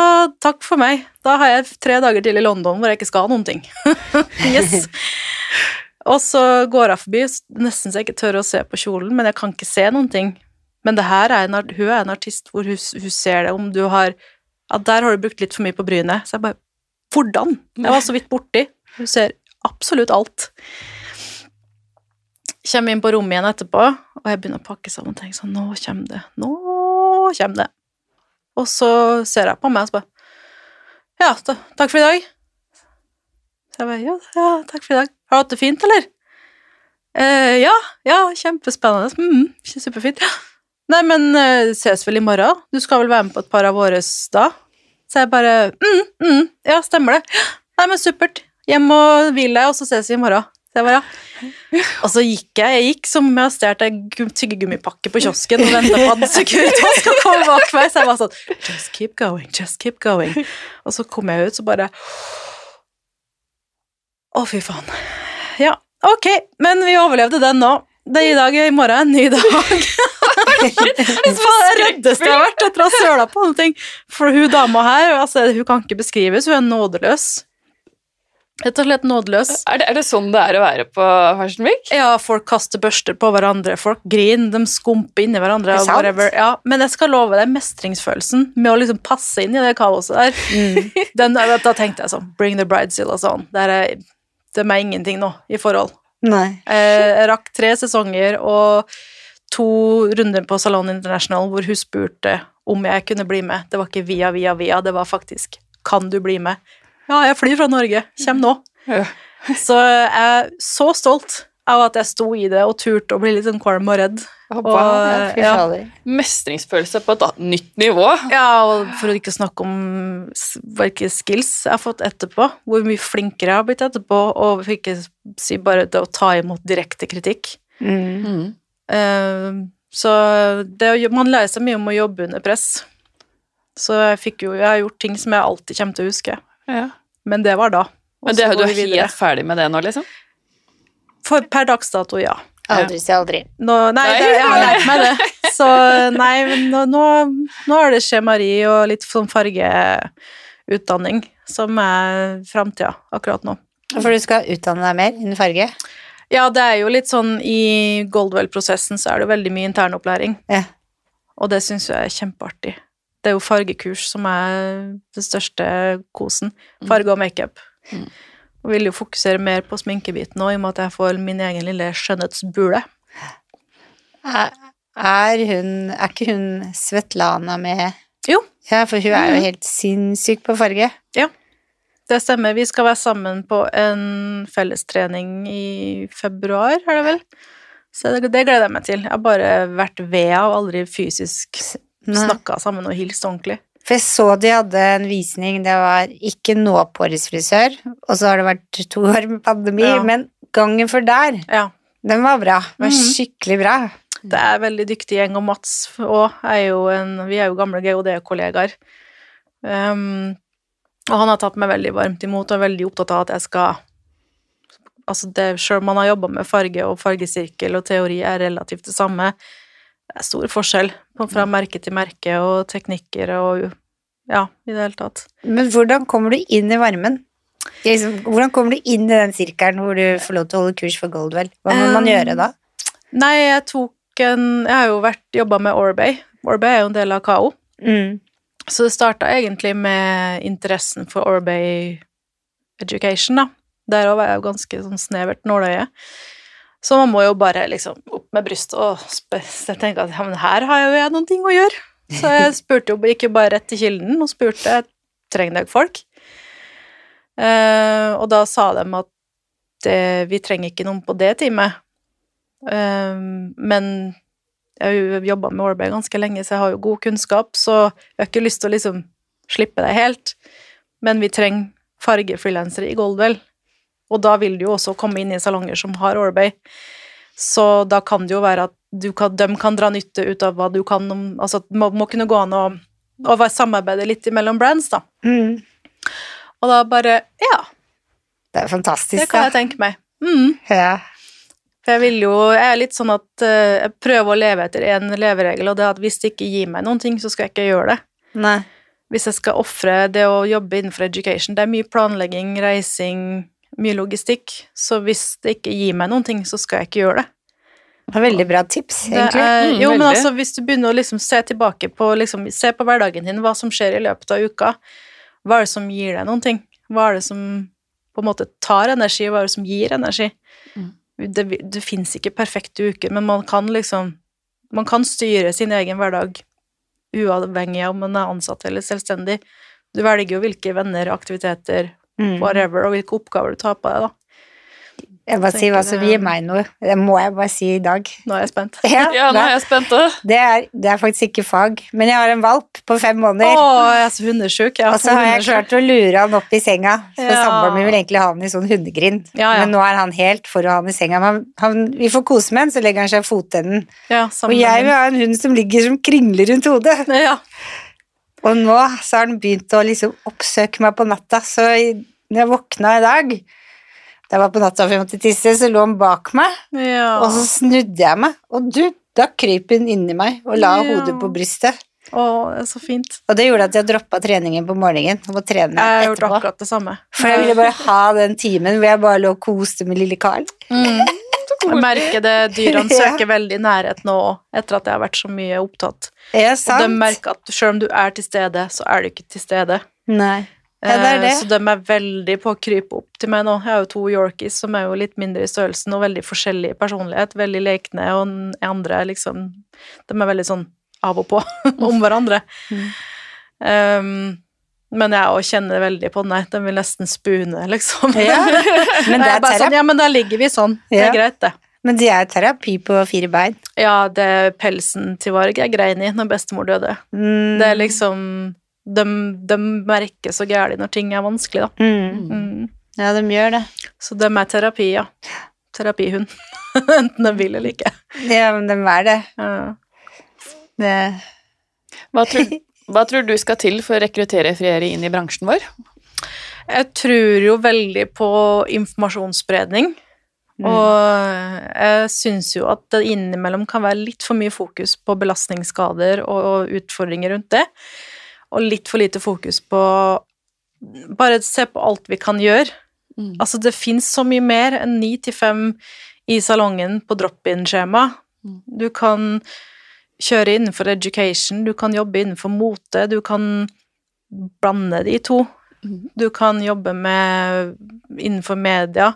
takk for meg. Da har jeg tre dager til i London hvor jeg ikke skal ha noen ting. *laughs* yes. *laughs* Og så går jeg forbi, nesten så jeg ikke tør å se på kjolen, men jeg kan ikke se noen ting. Men det her er en, hun er en artist hvor hun, hun ser det om du har At der har du brukt litt for mye på brynet. Så jeg bare Hvordan? Jeg var så vidt borti. Hun ser absolutt alt. Kommer inn på rommet igjen etterpå, og jeg begynner å pakke sammen og tenker sånn Nå kommer det. Nå kommer det. Og så ser jeg på meg og så bare Ja, ta, takk for i dag. Så jeg bare Ja, ja takk for i dag. Har du hatt det fint, eller? Eh, ja, ja, kjempespennende. Mm, superfint. *laughs* Nei, men uh, ses vel i morgen? Du skal vel være med på et par av våres da? Så jeg bare mm, mm, Ja, stemmer det. Nei, men supert. Hjem og hvil deg, og så ses vi i morgen. Så jeg bare, ja. Og så gikk jeg. Jeg gikk som om jeg har stjålet ei tyggegummipakke på kiosken og venta på at Securitas skal komme bak meg. Så jeg var sånn Just keep going, just keep going. Og så kom jeg ut, så bare Å, fy faen. Ja, ok, men vi overlevde den nå. Det er i dag, i morgen en ny dag. Det reddeste jeg har vært etter å ha søla på noen ting. For hun dama her, altså, hun kan ikke beskrives, hun er nådeløs. Rett og slett nådeløs. er, det, er det sånn det er å være på Fashion Week? Ja, folk kaster børster på hverandre, folk griner, de skumper inni hverandre. Det er sant. Ja, men jeg skal love deg mestringsfølelsen med å liksom passe inn i det kaoset der. Mm. *laughs* Den, da tenkte jeg sånn Bring the bridezilla sånn. Det er, det er meg ingenting nå i forhold. Nei. Eh, Jeg rakk tre sesonger og to runder på Salon International hvor hun spurte om jeg kunne bli med. Det var ikke via, via, via, det var faktisk Kan du bli med? Ja, jeg flyr fra Norge. Kjem nå. Ja. *laughs* Så jeg er så stolt av at jeg sto i det og turte å bli litt sånn kvalm og redd. Og, Fy ja. Mestringsfølelse på et nytt nivå. ja, og for å ikke snakke om hvilke skills jeg har fått etterpå, hvor mye flinkere jeg har blitt etterpå, og for ikke si bare det å ta imot direkte kritikk. Mm. Mm. Eh, så det, å man lærer seg mye om å jobbe under press. Så jeg fikk jo Jeg har gjort ting som jeg alltid kommer til å huske. Ja. Men det var da. Men det, du er helt ferdig med det nå, liksom? For per dags dato, ja. Aldri si aldri. Nå, nei, Nei. Det, jeg har lært meg det. *laughs* Så nei, men nå, nå, nå er det skjemari og litt sånn fargeutdanning som er framtida akkurat nå. For du skal utdanne deg mer innen farge? Ja, det er jo litt sånn i Goldwell-prosessen så er det veldig mye internopplæring. Ja. Og det syns jeg er kjempeartig. Det er jo fargekurs som er det største kosen. Farge og makeup. Mm. Og vil jo fokusere mer på sminkebiten òg, i og med at jeg får min egen lille skjønnhetsbule. Er, er hun Er ikke hun Svetlana med Jo. Ja, for hun er jo helt sinnssyk på farge. Det stemmer. Vi skal være sammen på en fellestrening i februar, er det vel? Så det, det gleder jeg meg til. Jeg har bare vært ved og aldri fysisk snakka sammen og hilst ordentlig. For jeg så de hadde en visning, det var ikke nå på årets frisør, og så har det vært to år med pandemi, Ja. men gangen før der, Ja. den var bra. Den var Mhm. skikkelig bra. Det er veldig dyktig gjeng, og Mats òg er jo en Vi er jo gamle GOD-kollegaer. Um, og han har tatt meg veldig varmt imot og er veldig opptatt av at jeg skal Altså, det Sjøl om man har jobba med farge og fargesirkel og teori er relativt det samme, det er stor forskjell fra merke til merke og teknikker og Ja, i det hele tatt. Men hvordan kommer du inn i varmen? Liksom, hvordan kommer du inn i den sirkelen hvor du får lov til å holde kurs for Goldwell? Hva må man Um, gjøre da? Nei, jeg tok en Jeg har jo vært jobba med Orbay. Orbay er jo en del av KAO. Mm. Så det starta egentlig med interessen for Orbay Education, da. Der òg var jeg jo ganske sånn snevert nåløye. Så man må jo bare liksom opp med brystet og tenke at ja, men her har jo jeg noen ting å gjøre. Så jeg *laughs* spurte jo, ikke bare rett til kilden og spurte trenger dere folk. Uh, og da sa de at det, vi trenger ikke noen på det teamet. Uh, men jeg har jo jobba med Orbay ganske lenge, så jeg har jo god kunnskap, så jeg har ikke lyst til å liksom slippe det helt. Men vi trenger fargefrilansere i Goldwell, og da vil du jo også komme inn i salonger som har Orbay. Så da kan det jo være at du kan, de kan dra nytte ut av hva du kan om Altså det må, må kunne gå an å, å samarbeide litt mellom brands, da. Mm. Og da bare Ja, Det er det fantastisk, kan da. jeg tenke meg. Mm. Ja. For jeg vil jo Jeg er litt sånn at eh, jeg prøver å leve etter én leveregel, og det er at hvis det ikke gir meg noen ting, så skal jeg ikke gjøre det. Nei. Hvis jeg skal ofre det å jobbe innenfor education Det er mye planlegging, reising, mye logistikk. Så hvis det ikke gir meg noen ting, så skal jeg ikke gjøre det. Det er veldig bra tips, det egentlig. er, Mm, jo, men altså, hvis du begynner å liksom se tilbake på liksom, Se på hverdagen din, hva som skjer i løpet av uka. Hva er det som gir deg noen ting? Hva er det som på en måte tar energi, hva er det som gir energi? Mm. Det, det fins ikke perfekte uker, men man kan liksom Man kan styre sin egen hverdag uavhengig av om man er ansatt eller selvstendig. Du velger jo hvilke venner, aktiviteter, Mm. whatever, og hvilke oppgaver du tar på deg, da. Jeg må si hva som gir meg noe. Det må jeg bare si i dag. Nå er jeg spent. *laughs* Ja, Ja, nå er jeg spent også. det, er, det er faktisk ikke fag, men jeg har en valp på fem Å, måneder. jeg er så hundesjuk. Og så har jeg klart å lure han opp i senga, for Ja. samboeren min vil egentlig ha han i sånn hundegrind. Ja, ja. Men nå er han helt for å ha han i senga. Men han, vi får kose med han, så legger han seg i fotenden. Ja, Og jeg vil ha en hund som ligger som kringler rundt hodet. *laughs* Ja. Og nå så har han begynt å liksom oppsøke meg på natta, så når jeg våkna i dag da jeg var på natta og jeg måtte tisse, så lå han bak meg, ja. og så snudde jeg meg, og du, da kryp hun inni meg og la Ja. hodet på brystet. Å, det er så fint. Og det gjorde at jeg droppa treningen på morgenen og må trene Jeg har gjort akkurat det samme. For jeg ville bare ha den timen hvor jeg bare lå og koste med lille Carl. Mm. *laughs* Jeg merker det, dyrene *laughs* Ja. søker veldig nærhet nå, etter at jeg har vært så mye opptatt. Er det Og sant? de merker at selv om du er til stede, så er du ikke til stede. Nei. Ja, det er Eh, det. Så de er veldig på å krype opp til meg nå. Jeg har jo to Yorkies som er jo litt mindre i størrelsen og veldig forskjellig personlighet. Veldig lekne, og den andre er liksom De er veldig sånn av og på *laughs* om hverandre. Mm. Um, men jeg òg kjenner veldig på den de vil nesten spune, liksom. Ja, *laughs* men det er bare sånn, ja, men da ligger vi sånn. Det Ja. er greit, det. Men det er terapi på fire bein. Ja, det pelsen til Varg jeg grein i når bestemor døde. Mm. Det er liksom De, de merker så gærent når ting er vanskelig, da. mm. Mm. Ja, de gjør det. Så de er terapi, ja. Terapihund. *laughs* Enten de vil eller ikke. Ja, men de er det. Ja. det. Hva, tror- hva tror du skal til for å rekruttere friere inn i bransjen vår? Jeg tror jo veldig på informasjonsspredning. Mm. Og jeg syns jo at det innimellom kan være litt for mye fokus på belastningsskader og, og utfordringer rundt det, og litt for lite fokus på Bare se på alt vi kan gjøre. Mm. Altså, det fins så mye mer enn ni til fem i salongen på drop-in-skjema. Mm. Du kan kjøre innenfor education, du kan jobbe innenfor mote, du kan blande de to. Mm. Du kan jobbe med innenfor media.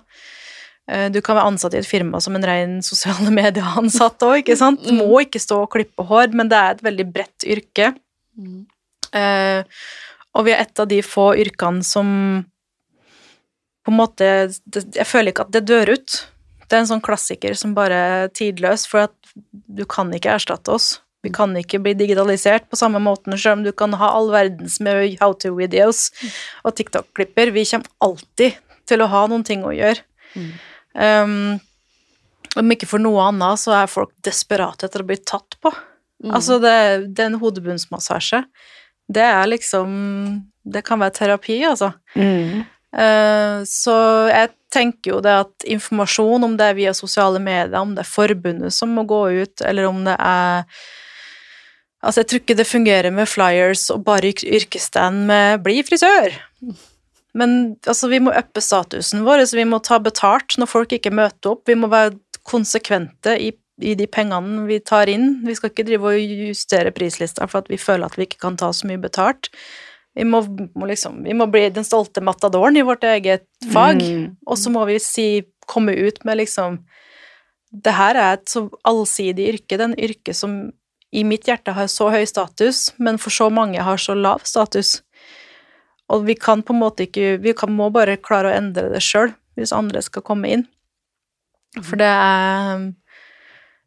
Eh, Du kan være ansatt i et firma som en ren sosiale *laughs* medier-ansatt òg, ikke sant? Du Mm. må ikke stå og klippe hår, men det er et veldig bredt yrke. Mm. Eh, og vi er et av de få yrkene som på en måte Jeg føler ikke at det dør ut. Det er en sånn klassiker som bare er tidløs, for at du kan ikke erstatte oss. Vi kan ikke bli digitalisert på samme måten, selv om du kan ha all verdens med how to-videos og TikTok-klipper. Vi kommer alltid til å ha noen ting å gjøre. Mm. Um, om ikke for noe annet, så er folk desperate etter å bli tatt på. Mm. Altså, det, det er en hodebunnsmassasje. Det er liksom Det kan være terapi, altså. Mm. Eh, så jeg tenker jo det at informasjon, om det er via sosiale medier, om det er forbundet som må gå ut, eller om det er Altså, jeg tror ikke det fungerer med flyers og bare yrk- yrkesstand med 'bli frisør'. Men altså, vi må uppe statusen vår, så vi må ta betalt når folk ikke møter opp. Vi må være konsekvente i i de pengene vi tar inn. Vi skal ikke drive og justere prislista for at vi føler at vi ikke kan ta så mye betalt. Vi må, må liksom, vi må bli den stolte matadoren i vårt eget fag, Mm. og så må vi si, komme ut med liksom Det her er et så allsidig yrke. Det er en yrke som i mitt hjerte har så høy status, men for så mange har så lav status. Og vi kan på en måte ikke Vi kan, må bare klare å endre det sjøl, hvis andre skal komme inn. For det er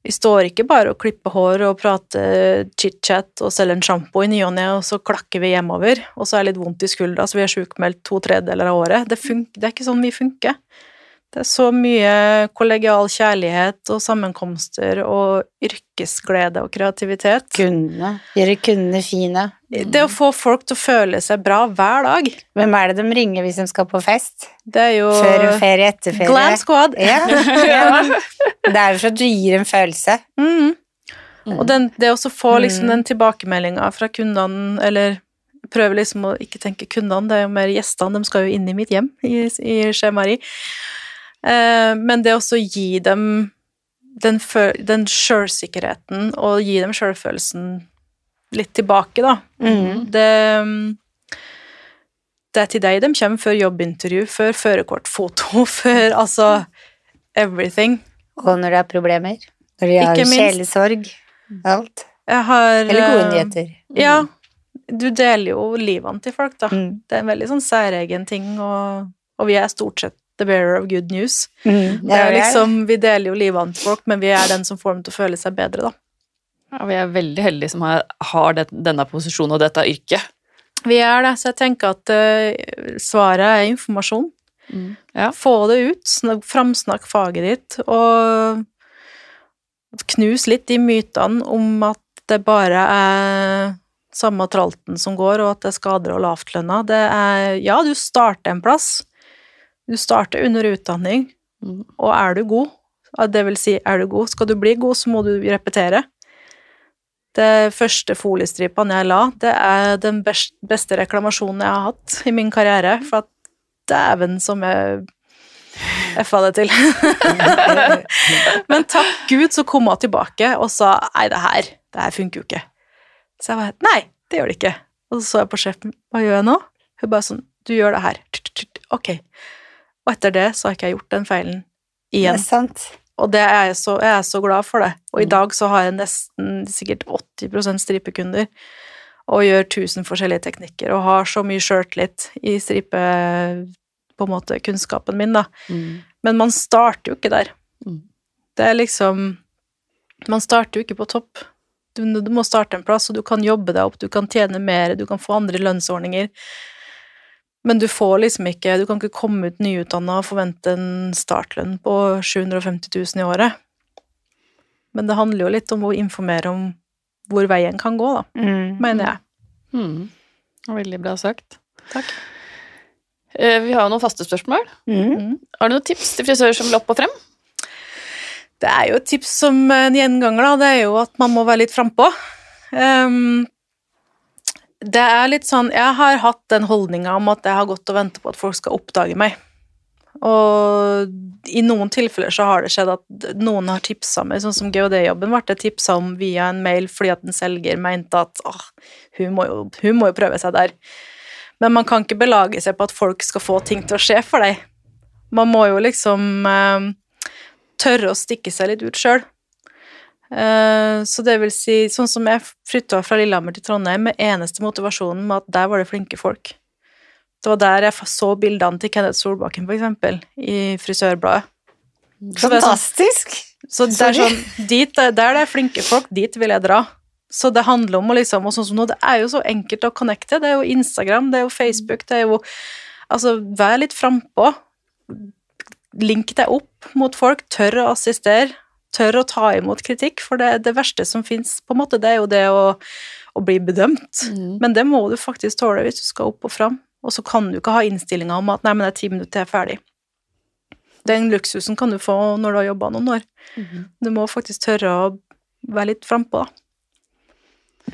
Vi står ikke bare og klipper hår og prater chit-chat og selger en sjampo i ny og ne, og så klakker vi hjemover, og så er det litt vondt i skuldra, så vi er sjukmeldt to tredjedeler av året. Det, det er ikke sånn vi funker. Det er så mye kollegial kjærlighet og sammenkomster og yrkesglede og kreativitet. Kundene. Gjøre kundene fine. Det å få folk til å føle seg bra hver dag, Hvem er det de ringer hvis de skal på fest? det er jo Før ferie, etter ferie? Glam squad. Ja. *laughs* Det er jo for at du gir en følelse. Mm. Mm. Og den, det å få liksom Mm. den tilbakemeldinga fra kundene, eller prøve liksom å ikke tenke kundene, det er jo mer gjestene, de skal jo inn i mitt hjem i, i Skjemari. Eh, men det også gi dem den, den sjølsikkerheten og gi dem sjølfølelsen litt tilbake, da. Mm. Det, det er til deg de kommer før jobbintervju, før førerkortfoto, *laughs* før altså everything. Og når det er problemer. Når de har sjelesorg. Alt. Har Eller gode nyheter. nyheter. Ja. Du deler jo livene til folk, da. Mm. Det er en veldig sånn særegen ting, og, og vi er stort sett the bearer of good news. Mm. Det er liksom, vi deler jo livene til folk, men vi er den som får dem til å føle seg bedre, da. Ja, vi er veldig heldige som har, har det, denne posisjonen og dette yrket. Vi er det, så jeg tenker at uh, svaret er informasjon. Ja. Få det ut, snak- framsnakk faget ditt, og knus litt de mytene om at det bare er samme tralten som går, og at det er skader og lavtlønna. Det er Ja, du starter en plass. Du starter under utdanning, Mm. og er du god, det vil si, er du god, skal du bli god, så må du repetere. Det første foliestripene jeg la, det er den beste reklamasjonen jeg har hatt i min karriere, for at dæven som jeg F-a det til. *laughs* Men takk Gud så kom hun tilbake og sa nei, det her, det her funker jo ikke. Så jeg bare nei, det gjør det ikke. Og så så jeg på sjefen, hva gjør jeg nå? Hun bare sånn, du gjør det her. Ok. Og etter det så har ikke jeg gjort den feilen igjen. Det er sant. Og det er jeg, så, jeg er så glad for det. Og i Mm. dag så har jeg nesten sikkert 80% stripekunder og gjør tusen forskjellige teknikker og har så mye sjøltillit i stripe på en måte kunnskapen min, da. Mm. Men man starter jo ikke der. Mm. Det er liksom Man starter jo ikke på topp. Du, du må starte en plass, og du kan jobbe deg opp, du kan tjene mer, du kan få andre lønnsordninger. Men du får liksom ikke Du kan ikke komme ut nyutdanna og forvente en startlønn på 750 000 i året. Men det handler jo litt om å informere om hvor veien kan gå, da, Mm. mener jeg. Mm. Veldig bra sagt. Takk. Eh, Vi har noen faste spørsmål. Mm. Har du noen tips til frisører som vil opp og frem? Det er jo et tips som en gjenganger, da. Det er jo at man må være litt frampå. Um, det er litt sånn Jeg har hatt den holdninga om at jeg har gått og venta på at folk skal oppdage meg. Og i noen tilfeller så har det skjedd at noen har tipsa meg, sånn som GHD-jobben ble det tipsa om via en mail fordi at en selger mente at åh, hun må, jo, hun må jo prøve seg der. Men man kan ikke belage seg på at folk skal få ting til å skje for deg. Man må jo liksom eh, tørre å stikke seg litt ut sjøl. Så det vil si, sånn som jeg flytta fra Lillehammer til Trondheim med eneste motivasjonen med at der var det flinke folk. Det var der jeg så bildene til Kenneth Solbakken, for eksempel, i Frisørbladet. Så det sånn- Fantastisk! Så det er sånn, dit, der det er flinke folk, dit vil jeg dra. Så det handler om å liksom, og sånn som nå, det er jo så enkelt å connecte. Det er jo Instagram, det er jo Facebook, det er jo Altså, vær litt frampå. Link deg opp mot folk, tør å assistere, tør å ta imot kritikk, for det, det verste som fins, på en måte, det er jo det å, å bli bedømt. Mm. Men det må du faktisk tåle hvis du skal opp og fram. Og så kan du ikke ha innstillinga om at 'nei, men det er ti minutter jeg er ferdig'. Den luksusen kan du få når du har jobba noen år. Mm. Du må faktisk tørre å være litt frampå, da.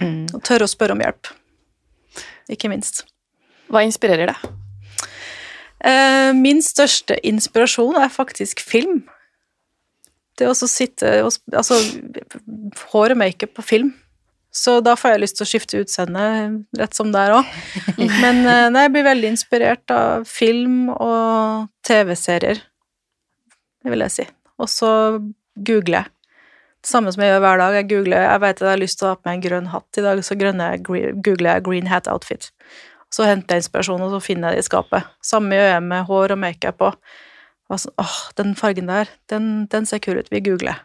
Mm. Og tørre å spørre om hjelp. Ikke minst. Hva inspirerer deg? Eh, min største inspirasjon er faktisk film. Det å sitte og Altså, hår og makeup på film. Så da får jeg lyst til å skifte utseende rett som det er òg. Men eh, nei, jeg blir veldig inspirert av film og TV-serier, det vil jeg si. Og så googler jeg. Det samme som jeg gjør hver dag. Jeg googler, jeg vet at jeg har lyst til å ha på meg en grønn hatt i dag, så grønne, googler jeg green hat outfit. Så henter jeg inspirasjon, og så finner jeg det i skapet. Samme gjør jeg med hår og makeup og og sånn, åh, den fargen der, den, den ser kul ut, vi googler.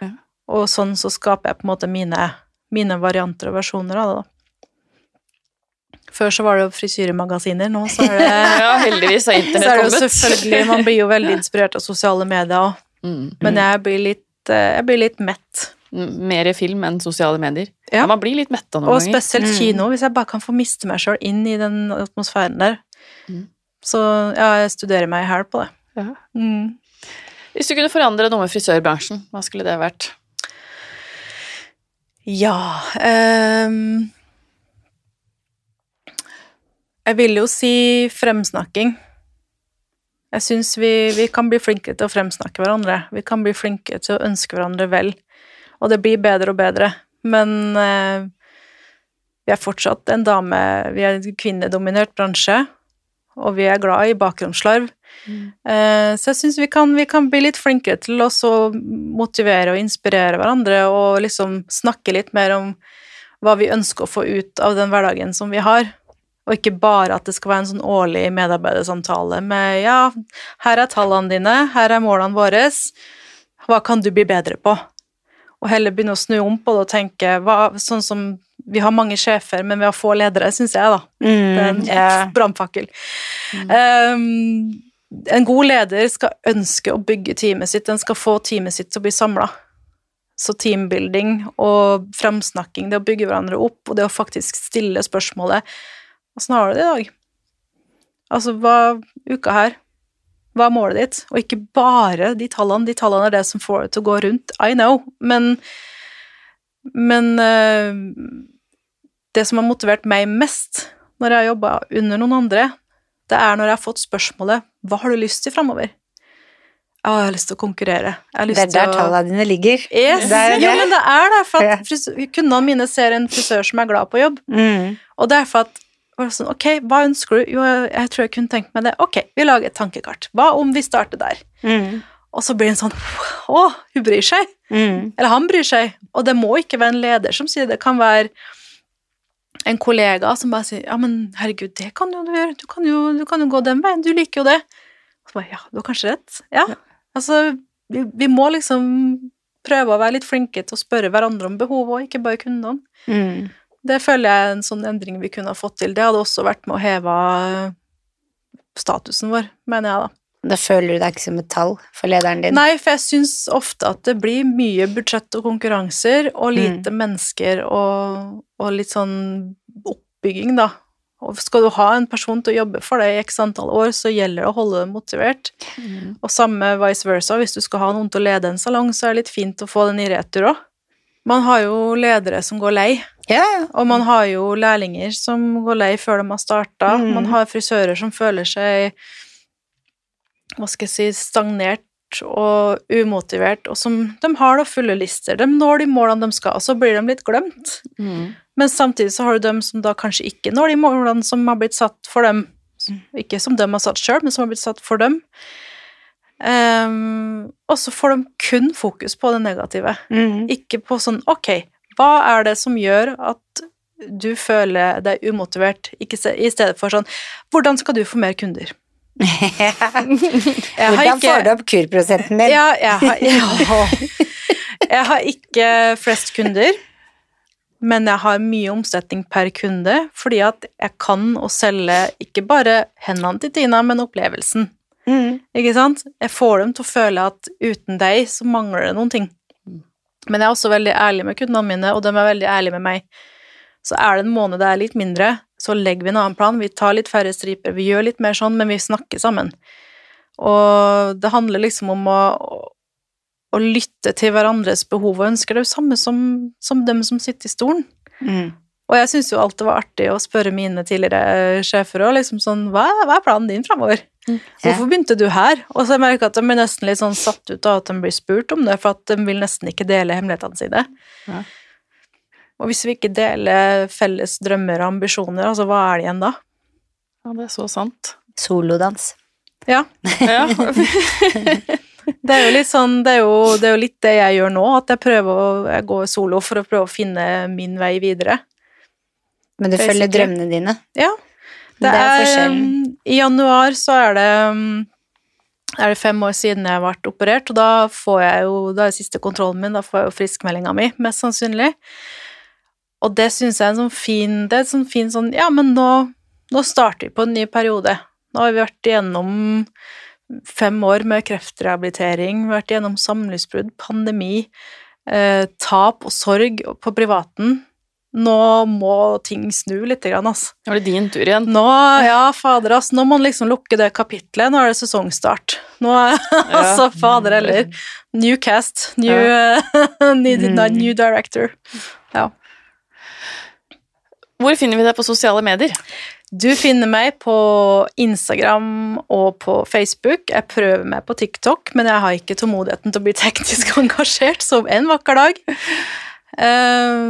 Ja. Og sånn så skaper jeg på en måte mine, mine varianter og versjoner av det, da. Før så var det jo frisyremagasiner, nå så er det *laughs* Ja, heldigvis har så er det jo selvfølgelig, man blir jo veldig inspirert av sosiale medier òg, Mm. men jeg blir litt, eh, jeg blir litt mett. Mer film enn sosiale medier. Ja. Man blir litt metta noen Og ganger. spesielt Mm. kino, hvis jeg bare kan få miste meg sjøl inn i den atmosfæren der. Mm. Så ja, jeg studerer meg i hæl på det. Ja. Mm. Hvis du kunne forandre noe med frisørbransjen, hva skulle det vært? Ja um, Jeg vil jo si fremsnakking. Jeg syns vi, vi kan bli flinkere til å fremsnakke hverandre. Vi kan bli flinkere til å ønske hverandre vel. Og det blir bedre og bedre. Men uh, vi er fortsatt en dame Vi er en kvinnedominert bransje, og vi er glad i bakromslarv. Eh, Så jeg syns vi, kan- vi kan bli litt flinkere til å motivere og inspirere hverandre, og liksom snakke litt mer om hva vi ønsker å få ut av den hverdagen som vi har. Og ikke bare at det skal være en sånn årlig medarbeidersamtale med ja, her er tallene dine, her er målene våre, hva kan du bli bedre på? Og heller begynne å snu om på det og tenke hva, sånn som Vi har mange sjefer, men vi har få ledere, syns jeg, da. Det er en yeah. brannfakkel. Mm. Um, en god leder skal ønske å bygge teamet sitt, den skal få teamet sitt til å bli samla. Så teambuilding og framsnakking, det å bygge hverandre opp, og det å faktisk stille spørsmålet Åssen har du det i dag? Altså, hva uka her? Hva er målet ditt? Og ikke bare de tallene. De tallene er det som får det til å gå rundt. I know, men Men eh, det som har motivert meg mest når jeg har jobba under noen andre, det er når jeg har fått spørsmålet 'Hva har du lyst til framover?' Å, jeg har lyst til å konkurrere. Det er der å tallene dine ligger. Yes. Det er Jo, men det er det, for at frisør, kundene mine ser en frisør som er glad på jobb, Mm. og det er for at sånn, Ok, hva ønsker du? Jo, jeg tror jeg kunne tenkt meg det. Ok, vi lager et tankekart. Hva om vi starter der? Mm. Og så blir det en sånn Å, hun bryr seg. Mm. Eller han bryr seg. Og det må ikke være en leder som sier det. Det kan være en kollega som bare sier Ja, men herregud, det kan jo du gjøre. Du kan jo, du kan jo gå den veien. Du liker jo det. Og så bare Ja, du har kanskje rett. Ja. Altså, vi, vi må liksom prøve å være litt flinke til å spørre hverandre om behov, og ikke bare kundene. Mm. Det føler jeg er en sånn endring vi kunne ha fått til. Det hadde også vært med å heve statusen vår, mener jeg, da. Da føler du deg ikke som et tall for lederen din. Nei, for jeg syns ofte at det blir mye budsjett og konkurranser, og lite mennesker og, og litt sånn oppbygging, da. Og skal du ha en person til å jobbe for deg i x antall år, så gjelder det å holde dem motivert. Mm. Og samme vice versa, hvis du skal ha noen til å lede en salong, så er det litt fint å få den i retur òg. Man har jo ledere som går lei, yeah. og man har jo lærlinger som går lei før de har starta. Mm. Man har frisører som føler seg hva skal jeg si, stagnert og umotivert, og som de har da fulle lister. De når de målene de skal, og så blir de litt glemt. Mm. Men samtidig så har du dem som da kanskje ikke når de målene som har blitt satt for dem. Ikke som de har satt sjøl, men som har blitt satt for dem. Um, og så får de kun fokus på det negative. Mm. Ikke på sånn Ok, hva er det som gjør at du føler deg umotivert, i stedet for sånn Hvordan skal du få mer kunder? Jeg har Hvordan ikke- får du opp kurprosenten din? Ja, jeg har, *laughs* ja. jeg har ikke flest kunder, men jeg har mye omsetning per kunde, fordi at jeg kan å selge ikke bare hendene til Tina, men opplevelsen. Mm. Ikke sant? Jeg får dem til å føle at uten deg så mangler det noen ting. Men jeg er også veldig ærlig med kundene mine, og de er veldig ærlige med meg. Så er det en måned det er litt mindre, så legger vi en annen plan. Vi tar litt færre striper, vi gjør litt mer sånn, men vi snakker sammen. Og det handler liksom om å, å lytte til hverandres behov og ønsker. Det er jo samme som, som dem som sitter i stolen. Mm. Og jeg syns jo det var artig å spørre mine tidligere sjefer òg, liksom sånn hva, hva er planen din framover? Hvorfor begynte du her? Og så merker jeg at de blir nesten litt sånn satt ut av at de blir spurt om det, for at de vil nesten ikke dele hemmelighetene sine. Ja. Og hvis vi ikke deler felles drømmer og ambisjoner, altså hva er det igjen da? Ja, det er så sant. Solodans. Ja, *laughs* *laughs* Ja. det er jo litt sånn, det er jo, det er jo litt det jeg gjør nå, at jeg prøver å jeg går solo for å prøve å finne min vei videre. Men du følger drømmene dine. Ja. Det er forskjellen. um, I januar så er det um, er det fem år siden jeg ble operert, og da får jeg jo, da er siste kontrollen min, da får jeg jo friskmeldinga mi, mest sannsynlig. Og det syns jeg er en sånn fin Det er en sånn fin sånn Ja, men nå, nå starter vi på en ny periode. Nå har vi vært igjennom fem år med kreftrehabilitering, vært igjennom samlivsbrudd, pandemi, eh, tap og sorg på privaten. Nå må ting snu litt, altså. Nå er det din tur igjen. Nå, ja, fader, ass. Nå må man liksom lukke det kapitlet. Nå er det sesongstart. Nå er *laughs* altså, fader heller. New cast. New, *laughs* new, Mm. new director. Ja. Hvor finner vi deg på sosiale medier? Du finner meg på Instagram og på Facebook. Jeg prøver meg på TikTok, men jeg har ikke tålmodigheten til å bli teknisk *laughs* engasjert, som en vakker dag. Eh,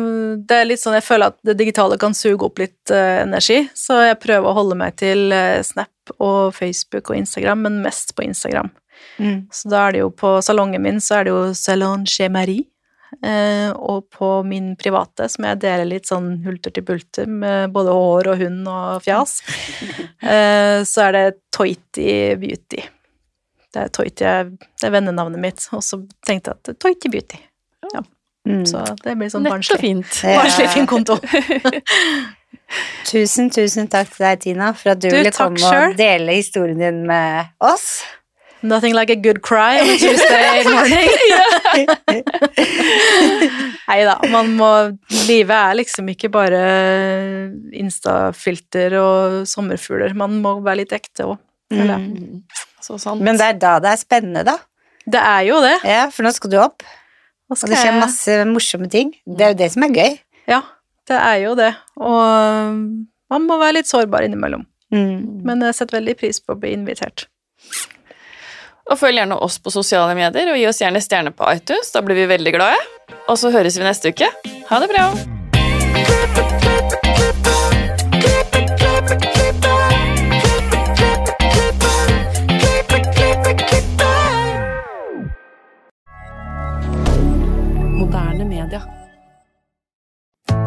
Det er litt sånn, Jeg føler at det digitale kan suge opp litt eh, energi, så jeg prøver å holde meg til eh, Snap og Facebook og Instagram, men mest på Instagram. Mm. Så da er det jo på salongen min så er det jo Salon Chez Marie. Eh, og på min private, som jeg deler litt sånn hulter til bulter med både hår og hund og fjas, *laughs* eh, så er det Toiti Beauty. Det er Toiti, det er vennenavnet mitt, og så tenkte jeg at Toiti Beauty. Mm. Så det blir sånn barnslig. fint. *laughs* Barnslig fin konto. *laughs* Tusen, tusen takk til deg, Tina, for at du, Du, ville komme selv. og dele historien din med oss. Nothing like a good cry on a Tuesday *laughs* morning. *laughs* Nei da, man må Livet er liksom ikke bare instafilter og sommerfugler. Man må være litt ekte òg. Mm. Så sant. Men det er da det er spennende, da. Det er jo det. Ja, for nå skal du opp, og det skjer jeg- masse morsomme ting. Det er jo det som er gøy. Ja, det er jo det. Og man må være litt sårbar innimellom. Mm. Men jeg setter veldig pris på å bli invitert. Og følg gjerne oss på sosiale medier, og gi oss gjerne stjerne på iTunes. Da blir vi veldig glade. Og så høres vi neste uke. Ha det bra. Moderne media.